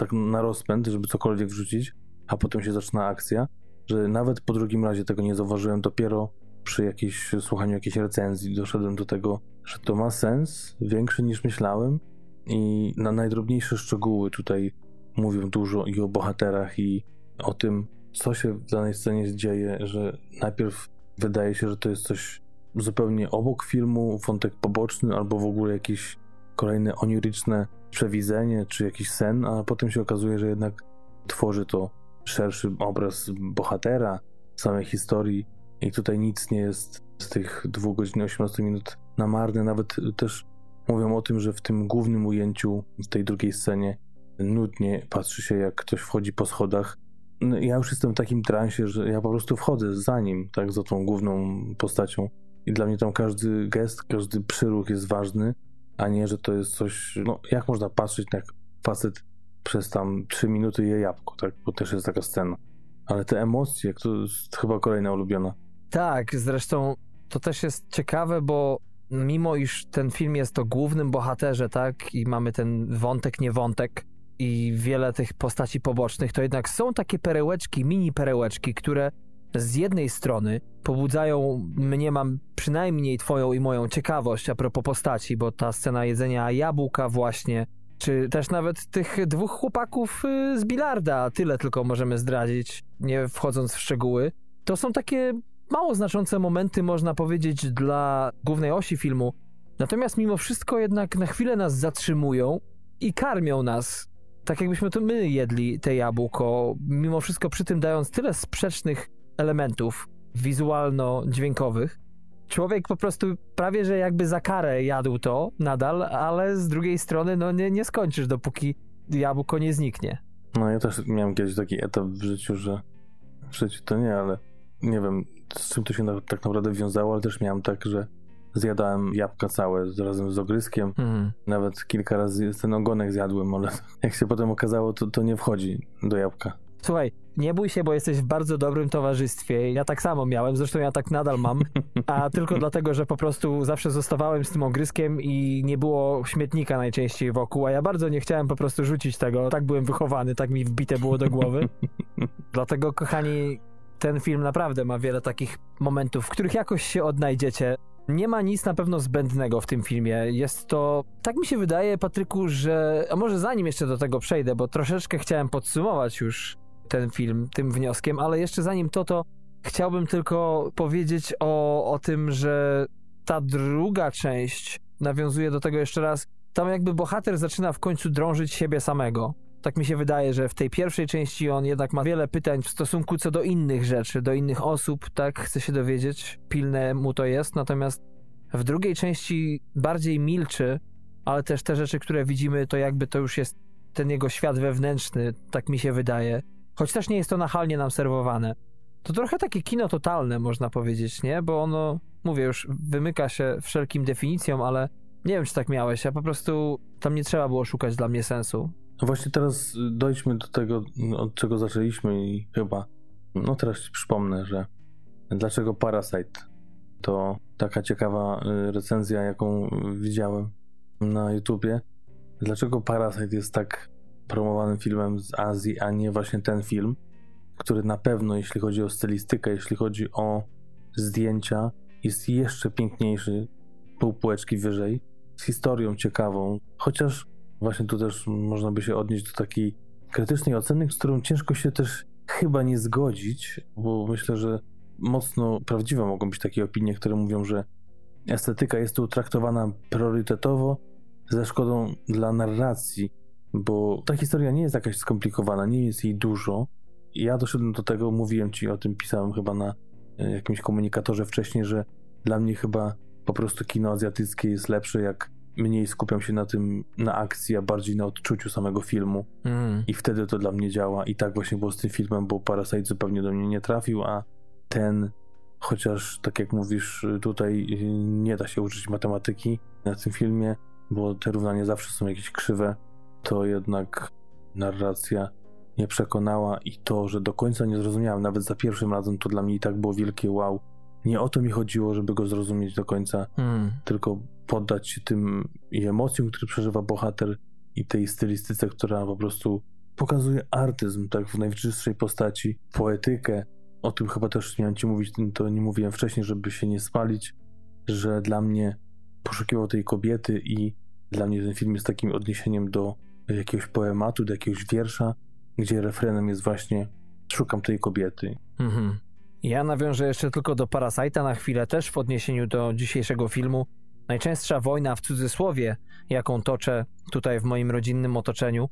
tak na rozpęd, żeby cokolwiek wrzucić, a potem się zaczyna akcja, że nawet po drugim razie tego nie zauważyłem, dopiero przy jakimś słuchaniu jakiejś recenzji doszedłem do tego, że to ma sens, większy niż myślałem i na najdrobniejsze szczegóły tutaj mówią dużo i o bohaterach i o tym, co się w danej scenie dzieje, że najpierw wydaje się, że to jest coś zupełnie obok filmu, wątek poboczny albo w ogóle jakieś kolejne oniryczne przewidzenie czy jakiś sen, a potem się okazuje, że jednak tworzy to szerszy obraz bohatera, samej historii i tutaj nic nie jest z tych 2 godzin 18 minut na marne. Nawet też mówią o tym, że w tym głównym ujęciu, w tej drugiej scenie, nudnie patrzy się, jak ktoś wchodzi po schodach. No, ja już jestem w takim transie, że ja po prostu wchodzę za nim, tak, za tą główną postacią. I dla mnie tam każdy gest, każdy przyruch jest ważny a nie, że to jest coś, no jak można patrzeć jak facet przez tam 3 minuty je jabłko, tak, bo też jest taka scena. Ale te emocje, to jest chyba kolejna ulubiona. Tak, zresztą to też jest ciekawe, bo mimo iż ten film jest o głównym bohaterze, tak, i mamy ten wątek, nie wątek i wiele tych postaci pobocznych, to jednak są takie perełeczki, mini perełeczki, które z jednej strony pobudzają mnie, mam przynajmniej twoją i moją ciekawość a propos postaci, bo ta scena jedzenia jabłka właśnie, czy też nawet tych dwóch chłopaków y, z bilarda, tyle tylko możemy zdradzić, nie wchodząc w szczegóły, to są takie mało znaczące momenty, można powiedzieć, dla głównej osi filmu. Natomiast mimo wszystko jednak na chwilę nas zatrzymują i karmią nas. Tak jakbyśmy to my jedli te jabłko, mimo wszystko przy tym dając tyle sprzecznych elementów wizualno-dźwiękowych. Człowiek po prostu prawie, że jakby za karę jadł to nadal, ale z drugiej strony no nie, nie skończysz, dopóki jabłko nie zniknie. No ja też miałem kiedyś taki etap w życiu, że w życiu to nie, ale nie wiem z czym to się na, tak naprawdę wiązało, ale też miałem tak, że zjadałem jabłka całe razem z ogryskiem. Mhm. Nawet kilka razy ten ogonek zjadłem, ale jak się potem okazało, to, to nie wchodzi do jabłka. Słuchaj, nie bój się, bo jesteś w bardzo dobrym towarzystwie. Ja tak samo miałem, zresztą ja tak nadal mam, a tylko dlatego, że po prostu zawsze zostawałem z tym ogryskiem i nie było śmietnika najczęściej wokół, a ja bardzo nie chciałem po prostu rzucić tego. Tak byłem wychowany, tak mi wbite było do głowy. Dlatego, kochani, ten film naprawdę ma wiele takich momentów, w których jakoś się odnajdziecie. Nie ma nic na pewno zbędnego w tym filmie. Jest to, tak mi się wydaje, Patryku, że. A może zanim jeszcze do tego przejdę, bo troszeczkę chciałem podsumować już ten film tym wnioskiem, ale jeszcze zanim to, to chciałbym tylko powiedzieć o, o tym, że ta druga część nawiązuje do tego jeszcze raz. Tam jakby bohater zaczyna w końcu drążyć siebie samego. Tak mi się wydaje, że w tej pierwszej części on jednak ma wiele pytań w stosunku co do innych rzeczy, do innych osób, tak? Chce się dowiedzieć, pilne mu to jest. Natomiast w drugiej części bardziej milczy, ale też te rzeczy, które widzimy, to jakby to już jest ten jego świat wewnętrzny, tak mi się wydaje. Choć też nie jest to nachalnie nam serwowane. To trochę takie kino totalne, można powiedzieć, nie? Bo ono, mówię już, wymyka się wszelkim definicjom, ale nie wiem, czy tak miałeś, a po prostu tam nie trzeba było szukać dla mnie sensu. No właśnie teraz dojdźmy do tego, od czego zaczęliśmy i chyba, no teraz ci przypomnę, że dlaczego Parasite to taka ciekawa y, recenzja, jaką widziałem na YouTubie. Dlaczego Parasite jest tak promowanym filmem z Azji, a nie właśnie ten film, który na pewno, jeśli chodzi o stylistykę, jeśli chodzi o zdjęcia, jest jeszcze piękniejszy, pół półeczki wyżej, z historią ciekawą, chociaż właśnie tu też można by się odnieść do takiej krytycznej oceny, z którą ciężko się też chyba nie zgodzić, bo myślę, że mocno prawdziwe mogą być takie opinie, które mówią, że estetyka jest tu traktowana priorytetowo ze szkodą dla narracji, bo ta historia nie jest jakaś skomplikowana, nie jest jej dużo. Ja doszedłem do tego, mówiłem ci o tym, pisałem chyba na e, jakimś komunikatorze wcześniej, że dla mnie chyba po prostu kino azjatyckie jest lepsze, jak mniej skupiam się na tym, na akcji, a bardziej na odczuciu samego filmu. Mm. I wtedy to dla mnie działa. I tak właśnie było z tym filmem, bo Parasite zupełnie do mnie nie trafił, a ten, chociaż tak jak mówisz, tutaj nie da się uczyć matematyki na tym filmie, bo te równania zawsze są jakieś krzywe, to jednak narracja nie przekonała i to, że do końca nie zrozumiałem, nawet za pierwszym razem, to dla mnie i tak było wielkie wow. Nie o to mi chodziło, żeby go zrozumieć do końca, Mm. tylko poddać się tym i emocjom, które przeżywa bohater i tej stylistyce, która po prostu pokazuje artyzm, tak w najczystszej postaci, poetykę. O tym chyba też miałem ci mówić, to nie mówiłem wcześniej, żeby się nie spalić, że dla mnie poszukiwał tej kobiety i dla mnie ten film jest takim odniesieniem do jakiegoś poematu, do jakiegoś wiersza, gdzie refrenem jest właśnie szukam tej kobiety. Mhm. Ja nawiążę jeszcze tylko do Parasite'a na chwilę, też w odniesieniu do dzisiejszego filmu. Najczęstsza wojna w cudzysłowie, jaką toczę tutaj w moim rodzinnym otoczeniu,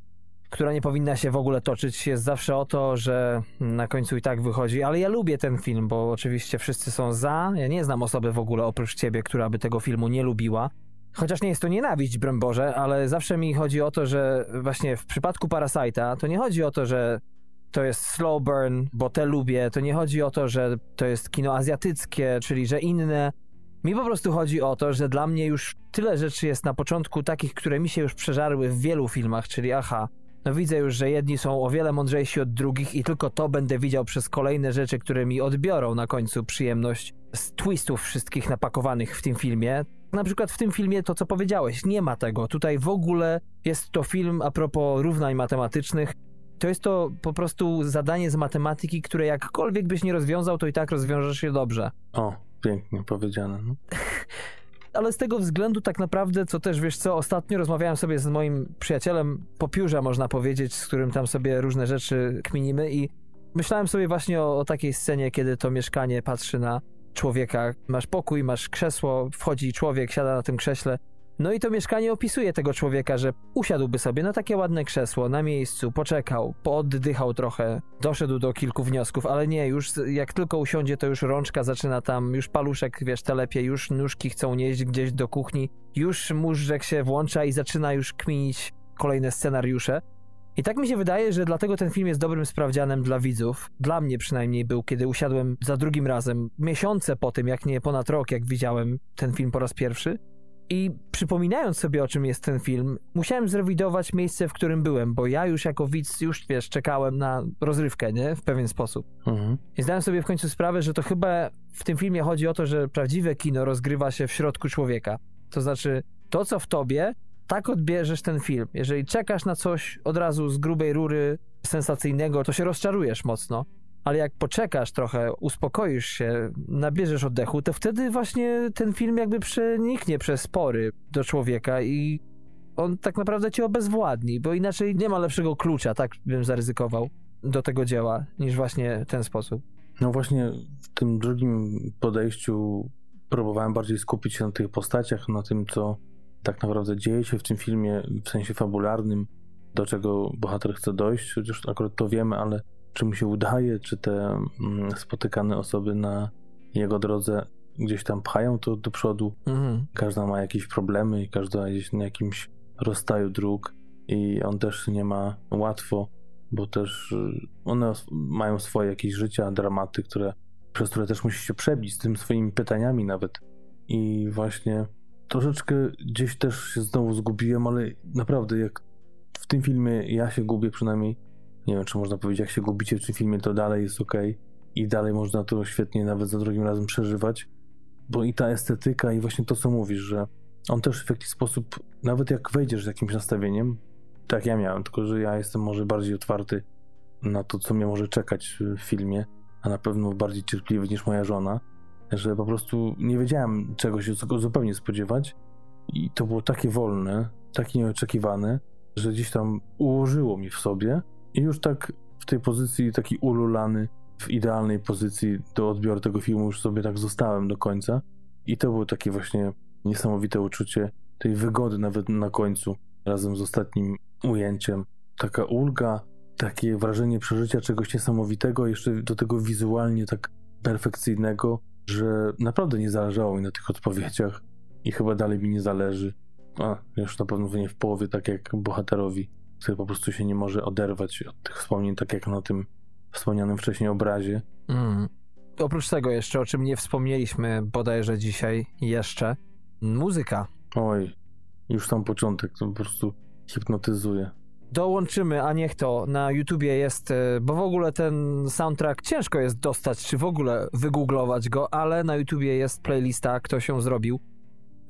która nie powinna się w ogóle toczyć, jest zawsze o to, że na końcu i tak wychodzi. Ale ja lubię ten film, bo oczywiście wszyscy są za. Ja nie znam osoby w ogóle oprócz ciebie, która by tego filmu nie lubiła. Chociaż nie jest to nienawiść, broń Boże, ale zawsze mi chodzi o to, że właśnie w przypadku Parasite'a to nie chodzi o to, że to jest slow burn, bo te lubię. To nie chodzi o to, że to jest kino azjatyckie, czyli że inne. Mi po prostu chodzi o to, że dla mnie już tyle rzeczy jest na początku takich, które mi się już przeżarły w wielu filmach, czyli aha, no widzę już, że jedni są o wiele mądrzejsi od drugich i tylko to będę widział przez kolejne rzeczy, które mi odbiorą na końcu przyjemność z twistów wszystkich napakowanych w tym filmie. Na przykład w tym filmie to, co powiedziałeś, nie ma tego. Tutaj w ogóle jest to film a propos równań matematycznych. To jest to po prostu zadanie z matematyki, które jakkolwiek byś nie rozwiązał, to i tak rozwiążesz je dobrze. O, pięknie powiedziane. No. Ale z tego względu tak naprawdę, co też wiesz co, ostatnio rozmawiałem sobie z moim przyjacielem po piórze, można powiedzieć, z którym tam sobie różne rzeczy kminimy i myślałem sobie właśnie o, o takiej scenie, kiedy to mieszkanie patrzy na człowieka. Masz pokój, masz krzesło, wchodzi człowiek, siada na tym krześle. No i to mieszkanie opisuje tego człowieka, że usiadłby sobie na takie ładne krzesło, na miejscu, poczekał, pooddychał trochę, doszedł do kilku wniosków, ale nie, już jak tylko usiądzie, to już rączka zaczyna tam, już paluszek, wiesz, telepie, już nóżki chcą nieść gdzieś do kuchni, już móżdżek się włącza i zaczyna już kminić kolejne scenariusze. I tak mi się wydaje, że dlatego ten film jest dobrym sprawdzianem dla widzów. Dla mnie przynajmniej był, kiedy usiadłem za drugim razem, miesiące po tym, jak nie ponad rok, jak widziałem ten film po raz pierwszy. I przypominając sobie, o czym jest ten film, musiałem zrewidować miejsce, w którym byłem, bo ja już jako widz, już wiesz, czekałem na rozrywkę, nie? W pewien sposób. Mhm. I zdałem sobie w końcu sprawę, że to chyba w tym filmie chodzi o to, że prawdziwe kino rozgrywa się w środku człowieka. To znaczy, to co w tobie, tak odbierzesz ten film. Jeżeli czekasz na coś od razu z grubej rury sensacyjnego, to się rozczarujesz mocno. Ale jak poczekasz trochę, uspokoisz się, nabierzesz oddechu, to wtedy właśnie ten film jakby przeniknie przez spory do człowieka i on tak naprawdę cię obezwładni, bo inaczej nie ma lepszego klucza, tak bym zaryzykował, do tego dzieła, niż właśnie ten sposób. No właśnie w tym drugim podejściu próbowałem bardziej skupić się na tych postaciach, na tym, co tak naprawdę dzieje się w tym filmie w sensie fabularnym, do czego bohater chce dojść, chociaż akurat to wiemy, ale czy mu się udaje, czy te mm, spotykane osoby na jego drodze gdzieś tam pchają to do przodu. Mhm. Każda ma jakieś problemy i każda jest na jakimś rozstaju dróg i on też nie ma łatwo, bo też y, one mają swoje jakieś życia, dramaty, które, przez które też musi się przebić z tym swoimi pytaniami nawet. I właśnie troszeczkę gdzieś też się znowu zgubiłem, ale naprawdę jak w tym filmie ja się gubię przynajmniej, nie wiem czy można powiedzieć jak się gubicie w tym filmie to dalej jest ok i dalej można to świetnie nawet za drugim razem przeżywać, bo i ta estetyka i właśnie to co mówisz, że on też w jakiś sposób, nawet jak wejdziesz z jakimś nastawieniem, tak ja miałem, tylko że ja jestem może bardziej otwarty na to, co mnie może czekać w filmie, a na pewno bardziej cierpliwy niż moja żona, że po prostu nie wiedziałem czego się zupełnie spodziewać. I to było takie wolne, takie nieoczekiwane, że gdzieś tam ułożyło mi w sobie. I już tak w tej pozycji taki ululany, w idealnej pozycji do odbioru tego filmu już sobie tak zostałem do końca. I to było takie właśnie niesamowite uczucie tej wygody nawet na końcu razem z ostatnim ujęciem. Taka ulga, takie wrażenie przeżycia czegoś niesamowitego, jeszcze do tego wizualnie tak perfekcyjnego, że naprawdę nie zależało mi na tych odpowiedziach i chyba dalej mi nie zależy. A, już na pewno nie w połowie, tak jak bohaterowi, który po prostu się nie może oderwać od tych wspomnień, tak jak na tym wspomnianym wcześniej obrazie. Mm. Oprócz tego jeszcze, o czym nie wspomnieliśmy bodajże dzisiaj jeszcze, muzyka. Oj, już sam początek to po prostu hipnotyzuje dołączymy, a niech to na YouTubie jest, e, bo w ogóle ten soundtrack ciężko jest dostać, czy w ogóle wygooglować go, ale na YouTubie jest playlista, kto się zrobił,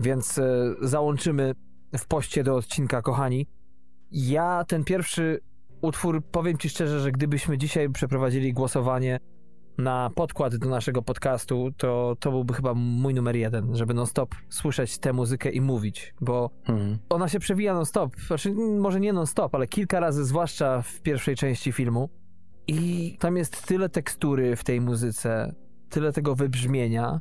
więc e, załączymy w poście do odcinka, kochani. Ja ten pierwszy utwór, powiem ci szczerze, że gdybyśmy dzisiaj przeprowadzili głosowanie na podkład do naszego podcastu, to to byłby chyba mój numer jeden, żeby non-stop słyszeć tę muzykę i mówić, bo mhm. ona się przewija non-stop, znaczy może nie non-stop, ale kilka razy, zwłaszcza w pierwszej części filmu. I tam jest tyle tekstury w tej muzyce, tyle tego wybrzmienia,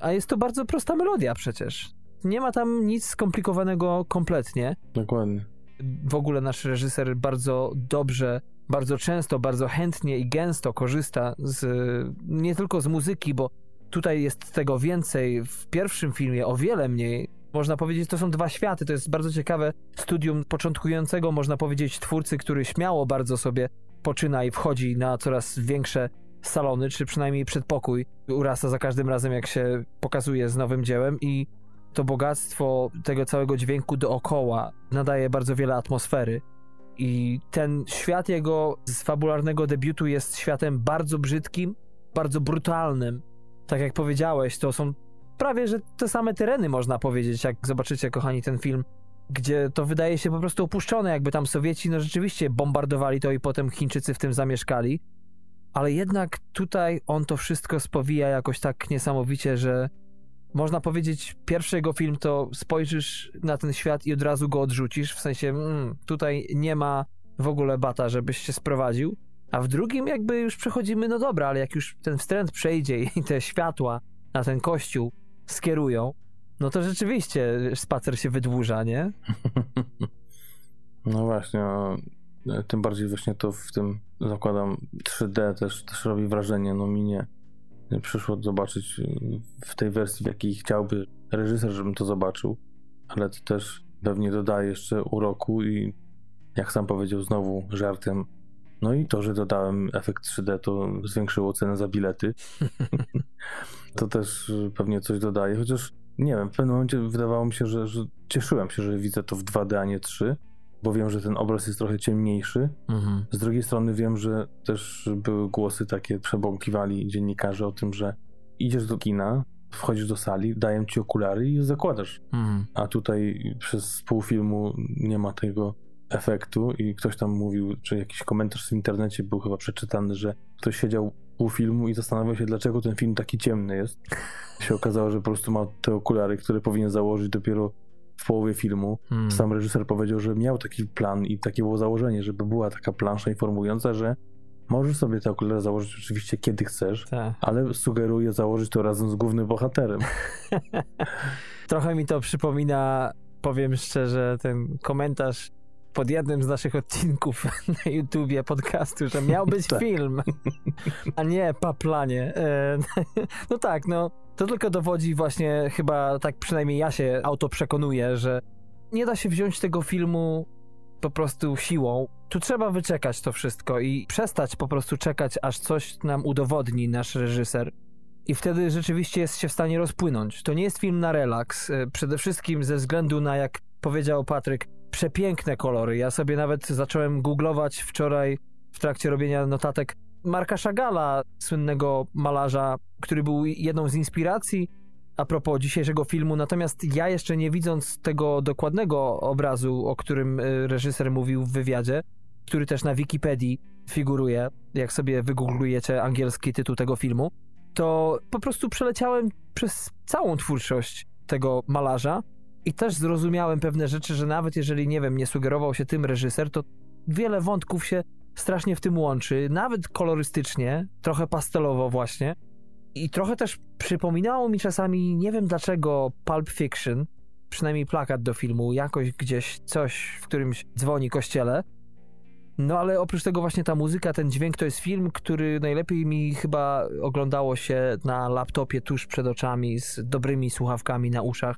a jest to bardzo prosta melodia przecież. Nie ma tam nic skomplikowanego kompletnie. Dokładnie. W ogóle nasz reżyser bardzo dobrze bardzo często, bardzo chętnie i gęsto korzysta z, nie tylko z muzyki, bo tutaj jest tego więcej. W pierwszym filmie o wiele mniej. Można powiedzieć, to są dwa światy. To jest bardzo ciekawe studium początkującego, można powiedzieć, twórcy, który śmiało bardzo sobie poczyna i wchodzi na coraz większe salony, czy przynajmniej przedpokój urasta za każdym razem, jak się pokazuje z nowym dziełem i to bogactwo tego całego dźwięku dookoła nadaje bardzo wiele atmosfery. I ten świat jego z fabularnego debiutu jest światem bardzo brzydkim, bardzo brutalnym. Tak jak powiedziałeś, to są prawie że te same tereny, można powiedzieć, jak zobaczycie, kochani, ten film, gdzie to wydaje się po prostu opuszczone, jakby tam Sowieci, no rzeczywiście bombardowali to i potem Chińczycy w tym zamieszkali. Ale jednak tutaj on to wszystko spowija jakoś tak niesamowicie, że można powiedzieć, pierwszy jego film to spojrzysz na ten świat i od razu go odrzucisz, w sensie mm, tutaj nie ma w ogóle bata, żebyś się sprowadził, a w drugim jakby już przechodzimy, no dobra, ale jak już ten wstręt przejdzie i te światła na ten kościół skierują, no to rzeczywiście spacer się wydłuża, nie? No właśnie, tym bardziej właśnie to w tym zakładam 3D też, też robi wrażenie, no mi nie przyszło zobaczyć y, w tej wersji, w jakiej chciałby reżyser, żebym to zobaczył, ale to też pewnie dodaje jeszcze uroku i jak sam powiedział znowu żartem, no i to, że dodałem efekt 3D, to zwiększyło cenę za bilety. to też pewnie coś dodaje, chociaż nie wiem, w pewnym momencie wydawało mi się, że, że cieszyłem się, że widzę to w 2D, a nie 3, bo wiem, że ten obraz jest trochę ciemniejszy. Mhm. Z drugiej strony wiem, że też były głosy takie, przebąkiwali dziennikarze o tym, że idziesz do kina, wchodzisz do sali, dają ci okulary i je zakładasz. Mhm. A tutaj przez pół filmu nie ma tego efektu i ktoś tam mówił, czy jakiś komentarz w internecie był chyba przeczytany, że ktoś siedział pół filmu i zastanawiał się, dlaczego ten film taki ciemny jest. się okazało, że po prostu ma te okulary, które powinien założyć dopiero w połowie filmu. Hmm. Sam reżyser powiedział, że miał taki plan i takie było założenie, żeby była taka plansza informująca, że możesz sobie te okulary założyć oczywiście kiedy chcesz, tak. ale sugeruję założyć to razem z głównym bohaterem. Trochę mi to przypomina, powiem szczerze, ten komentarz pod jednym z naszych odcinków na YouTubie podcastu, że miał być tak. film, a nie paplanie. E, no tak, no to tylko dowodzi właśnie, chyba tak przynajmniej ja się auto przekonuję, że nie da się wziąć tego filmu po prostu siłą. Tu trzeba wyczekać to wszystko i przestać po prostu czekać, aż coś nam udowodni nasz reżyser. I wtedy rzeczywiście jest się w stanie rozpłynąć. To nie jest film na relaks. E, przede wszystkim ze względu na, jak powiedział Patryk, przepiękne kolory. Ja sobie nawet zacząłem googlować wczoraj w trakcie robienia notatek Marka Chagala, słynnego malarza, który był jedną z inspiracji a propos dzisiejszego filmu. Natomiast ja jeszcze nie widząc tego dokładnego obrazu, o którym y, reżyser mówił w wywiadzie, który też na Wikipedii figuruje, jak sobie wygooglujecie angielski tytuł tego filmu, to po prostu przeleciałem przez całą twórczość tego malarza i też zrozumiałem pewne rzeczy, że nawet jeżeli, nie wiem, nie sugerował się tym reżyser, to wiele wątków się strasznie w tym łączy, nawet kolorystycznie, trochę pastelowo właśnie. I trochę też przypominało mi czasami, nie wiem dlaczego, Pulp Fiction, przynajmniej plakat do filmu, jakoś gdzieś coś w którymś dzwoni kościele. No ale oprócz tego właśnie ta muzyka, ten dźwięk to jest film, który najlepiej mi chyba oglądało się na laptopie tuż przed oczami z dobrymi słuchawkami na uszach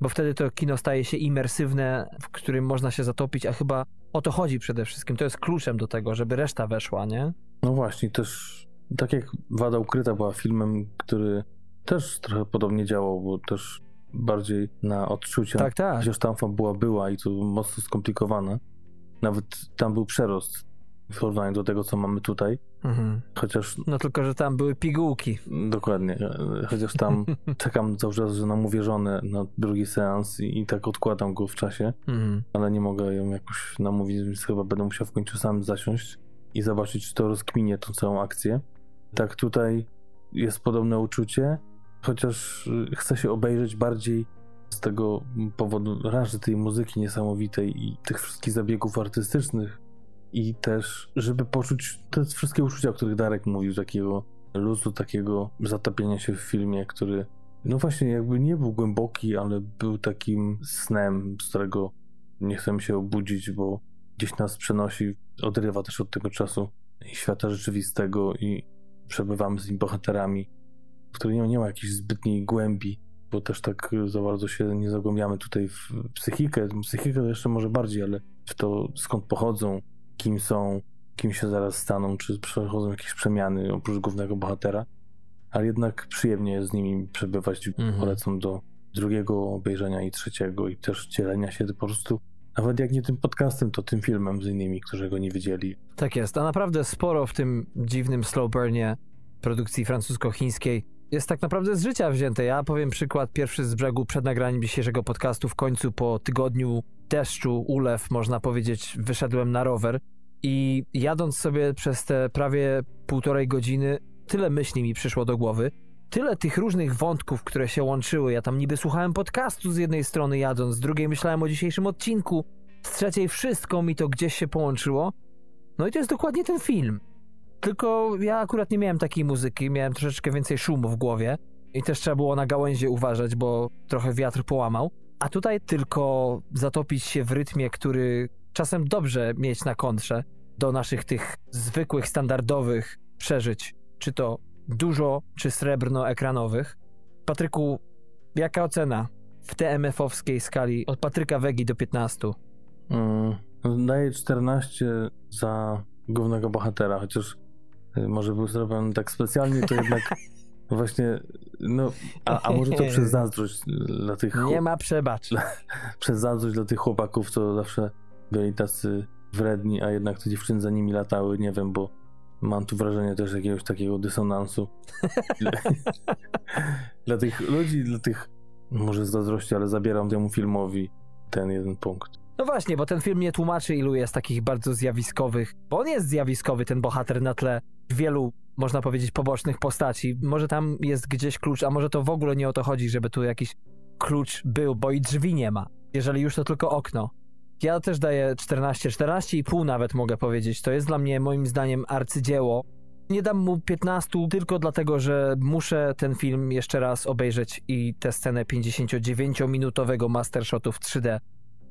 bo wtedy to kino staje się imersywne, w którym można się zatopić, a chyba o to chodzi przede wszystkim. To jest kluczem do tego, żeby reszta weszła, nie? No właśnie, też tak jak Wada Ukryta była filmem, który też trochę podobnie działał, bo też bardziej na odczucia. Tak, tak. Chociaż tam fabuła była i to mocno skomplikowana. Nawet tam był przerost w porównaniu do tego, co mamy tutaj. Mhm. Chociaż. No tylko, że tam były pigułki. Dokładnie. Chociaż tam czekam cały czas, że nam uwierzone na drugi seans i, i tak odkładam go w czasie, mhm. ale nie mogę ją jakoś namówić, więc chyba będę musiał w końcu sam zasiąść i zobaczyć, czy to rozkminie tą całą akcję. Tak, tutaj jest podobne uczucie, chociaż chcę się obejrzeć bardziej z tego powodu raz, tej muzyki niesamowitej i tych wszystkich zabiegów artystycznych, i też, żeby poczuć te wszystkie uczucia, o których Darek mówił, takiego luzu, takiego zatapienia się w filmie, który no właśnie jakby nie był głęboki, ale był takim snem, z którego nie chcemy się obudzić, bo gdzieś nas przenosi, odrywa też od tego czasu i świata rzeczywistego i przebywamy z nim bohaterami, w których nie ma jakiejś zbytniej głębi, bo też tak za bardzo się nie zagłębiamy tutaj w psychikę, psychikę jeszcze może bardziej, ale w to skąd pochodzą, kim są, kim się zaraz staną, czy przechodzą jakieś przemiany oprócz głównego bohatera, ale jednak przyjemnie jest z nimi przebywać. Mhm. Polecam do drugiego obejrzenia i trzeciego i też dzielenia się po prostu nawet jak nie tym podcastem, to tym filmem z innymi, którzy go nie widzieli. Tak jest, a naprawdę sporo w tym dziwnym slow burnie produkcji francusko-chińskiej jest tak naprawdę z życia wzięte. Ja powiem przykład pierwszy z brzegu przed nagraniem dzisiejszego podcastu. W końcu po tygodniu deszczu, ulew, można powiedzieć, wyszedłem na rower i jadąc sobie przez te prawie półtorej godziny, tyle myśli mi przyszło do głowy, tyle tych różnych wątków, które się łączyły. Ja tam niby słuchałem podcastu z jednej strony jadąc, z drugiej myślałem o dzisiejszym odcinku, z trzeciej wszystko mi to gdzieś się połączyło. No i to jest dokładnie ten film. Tylko ja akurat nie miałem takiej muzyki, miałem troszeczkę więcej szumu w głowie i też trzeba było na gałęzie uważać, bo trochę wiatr połamał. A tutaj tylko zatopić się w rytmie, który czasem dobrze mieć na kontrze do naszych tych zwykłych, standardowych przeżyć, czy to dużo, czy srebrno-ekranowych. Patryku, jaka ocena w TMF-owskiej skali od Patryka Wegi do 15? Mm, Daję 14 za głównego bohatera, chociaż y, może był zrobiony tak specjalnie, to jednak właśnie, no, a, a może to przez zazdrość dla tych... Nie ma przebacz. przez zazdrość dla tych chłopaków, co zawsze byli tacy wredni, a jednak te dziewczyny za nimi latały, nie wiem, bo mam tu wrażenie też jakiegoś takiego dysonansu. dla, dla tych ludzi, dla tych, może z zazdrości, ale zabieram temu filmowi ten jeden punkt. No właśnie, bo ten film nie tłumaczy, ilu jest takich bardzo zjawiskowych, bo on jest zjawiskowy, ten bohater na tle wielu, można powiedzieć, pobocznych postaci. Może tam jest gdzieś klucz, a może to w ogóle nie o to chodzi, żeby tu jakiś klucz był, bo i drzwi nie ma. Jeżeli już to tylko okno. Ja też daję 14, 14,5 nawet mogę powiedzieć. To jest dla mnie moim zdaniem arcydzieło. Nie dam mu 15 tylko dlatego, że muszę ten film jeszcze raz obejrzeć i tę scenę 59-minutowego mastershotu w 3D.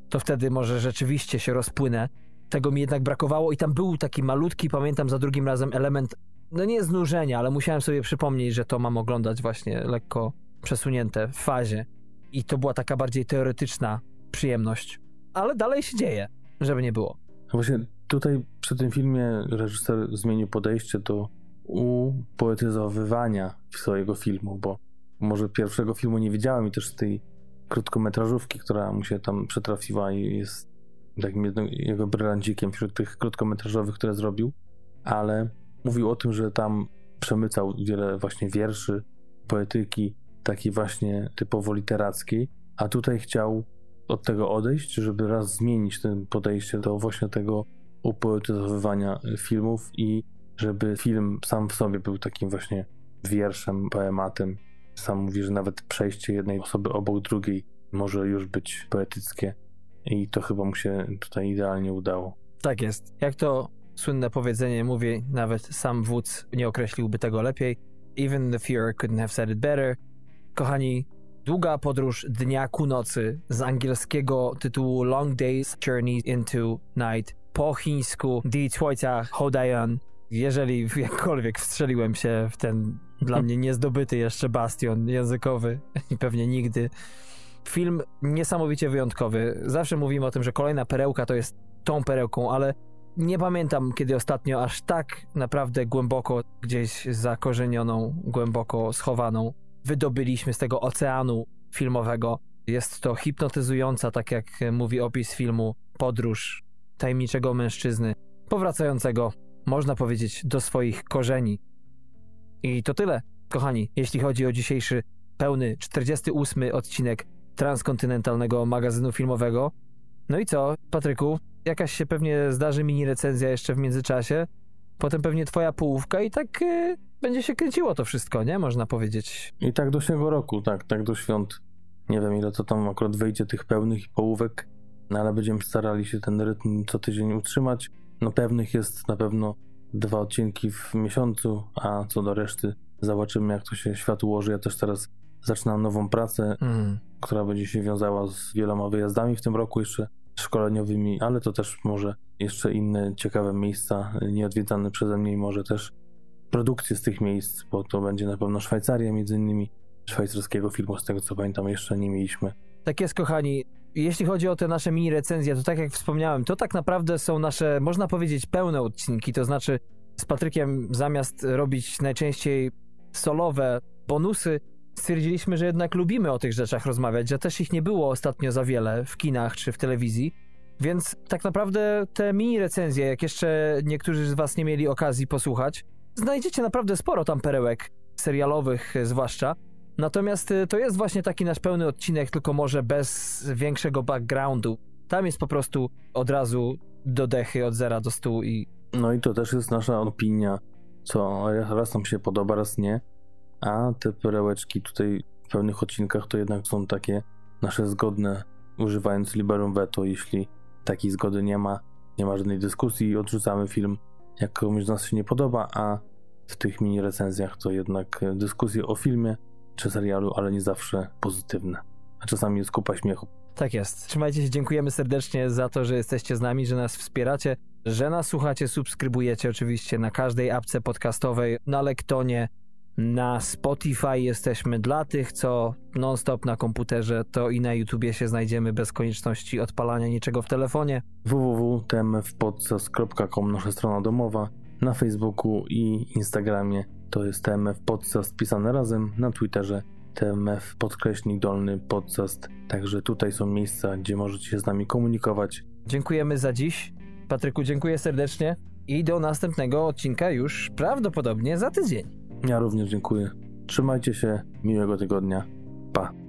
To wtedy może rzeczywiście się rozpłynę. Tego mi jednak brakowało i tam był taki malutki, pamiętam za drugim razem element, no nie znużenia, ale musiałem sobie przypomnieć, że to mam oglądać właśnie lekko przesunięte w fazie. I to była taka bardziej teoretyczna przyjemność ale dalej się dzieje, żeby nie było. Właśnie tutaj przy tym filmie reżyser zmienił podejście do upoetyzowywania swojego filmu, bo może pierwszego filmu nie widziałem i też tej krótkometrażówki, która mu się tam przetrafiła i jest takim jednym, jego brylancikiem wśród tych krótkometrażowych, które zrobił, ale mówił o tym, że tam przemycał wiele właśnie wierszy, poetyki, takiej właśnie typowo literackiej, a tutaj chciał od tego odejść, żeby raz zmienić ten podejście do właśnie tego upoetyzowywania filmów i żeby film sam w sobie był takim właśnie wierszem, poematem. Sam mówi, że nawet przejście jednej osoby obok drugiej może już być poetyckie i to chyba mu się tutaj idealnie udało. Tak jest. Jak to słynne powiedzenie mówi, nawet sam wódz nie określiłby tego lepiej. Even the Führer couldn't have said it better. Kochani, Długa podróż dnia ku nocy z angielskiego tytułu Long Days Journey into Night po chińsku Die Zweite Hodayan. Jeżeli jakkolwiek wstrzeliłem się w ten dla mnie niezdobyty jeszcze bastion językowy pewnie nigdy. Film niesamowicie wyjątkowy. Zawsze mówimy o tym, że kolejna perełka to jest tą perełką, ale nie pamiętam kiedy ostatnio aż tak naprawdę głęboko gdzieś zakorzenioną, głęboko schowaną wydobyliśmy z tego oceanu filmowego. Jest to hipnotyzująca, tak jak mówi opis filmu, podróż tajemniczego mężczyzny, powracającego, można powiedzieć, do swoich korzeni. I to tyle, kochani, jeśli chodzi o dzisiejszy pełny 48 odcinek transkontynentalnego magazynu filmowego. No i co, Patryku? Jakaś się pewnie zdarzy mini recenzja jeszcze w międzyczasie. Potem pewnie twoja połówka i tak yy, będzie się kręciło to wszystko, nie? Można powiedzieć. I tak do siego roku, tak, tak do świąt. Nie wiem ile to tam akurat wyjdzie tych pełnych i połówek, no ale będziemy starali się ten rytm co tydzień utrzymać. No pewnych jest na pewno dwa odcinki w miesiącu, a co do reszty zobaczymy jak to się świat ułoży. Ja też teraz zaczynam nową pracę, mm. Która będzie się wiązała z wieloma wyjazdami w tym roku jeszcze szkoleniowymi, ale to też może jeszcze inne ciekawe miejsca nieodwiedzane przeze mnie i może też produkcje z tych miejsc, bo to będzie na pewno Szwajcaria między innymi. Szwajcarskiego filmu, z tego co pamiętam, jeszcze nie mieliśmy. Tak jest, kochani. Jeśli chodzi o te nasze mini recenzje, to tak jak wspomniałem, to tak naprawdę są nasze, można powiedzieć, pełne odcinki. To znaczy, z Patrykiem zamiast robić najczęściej solowe bonusy, stwierdziliśmy, że jednak lubimy o tych rzeczach rozmawiać, że też ich nie było ostatnio za wiele w kinach czy w telewizji. Więc tak naprawdę te mini recenzje, jak jeszcze niektórzy z Was nie mieli okazji posłuchać, znajdziecie naprawdę sporo tam perełek serialowych zwłaszcza. Natomiast y, to jest właśnie taki nasz pełny odcinek, tylko może bez większego backgroundu. Tam jest po prostu od razu do dechy, od zera do stół i... No i to też jest nasza opinia, co raz nam się podoba, raz nie. A te perełeczki tutaj w pełnych odcinkach to jednak są takie nasze zgodne, używając liberum veto, jeśli takiej zgody nie ma, nie ma żadnej dyskusji, odrzucamy film jak komuś z nas się nie podoba, a w tych mini recenzjach to jednak dyskusje o filmie czy serialu, ale nie zawsze pozytywne. A czasami jest kupa śmiechu. Tak jest. Trzymajcie się, dziękujemy serdecznie za to, że jesteście z nami, że nas wspieracie, że nas słuchacie, subskrybujecie oczywiście na każdej apce podcastowej, na Lektonie, Na Spotify jesteśmy dla tych, co non-stop na komputerze, to i na YouTubie się znajdziemy bez konieczności odpalania niczego w telefonie. www.tmfpodcast.com nasza strona domowa. Na Facebooku i Instagramie to jest TMF Podcast pisane razem. Na Twitterze TMF podkreśnik dolny podcast. Także tutaj są miejsca, gdzie możecie się z nami komunikować. Dziękujemy za dziś. Patryku, dziękuję serdecznie i do następnego odcinka już prawdopodobnie za tydzień. Ja również dziękuję. Trzymajcie się, miłego tygodnia. Pa.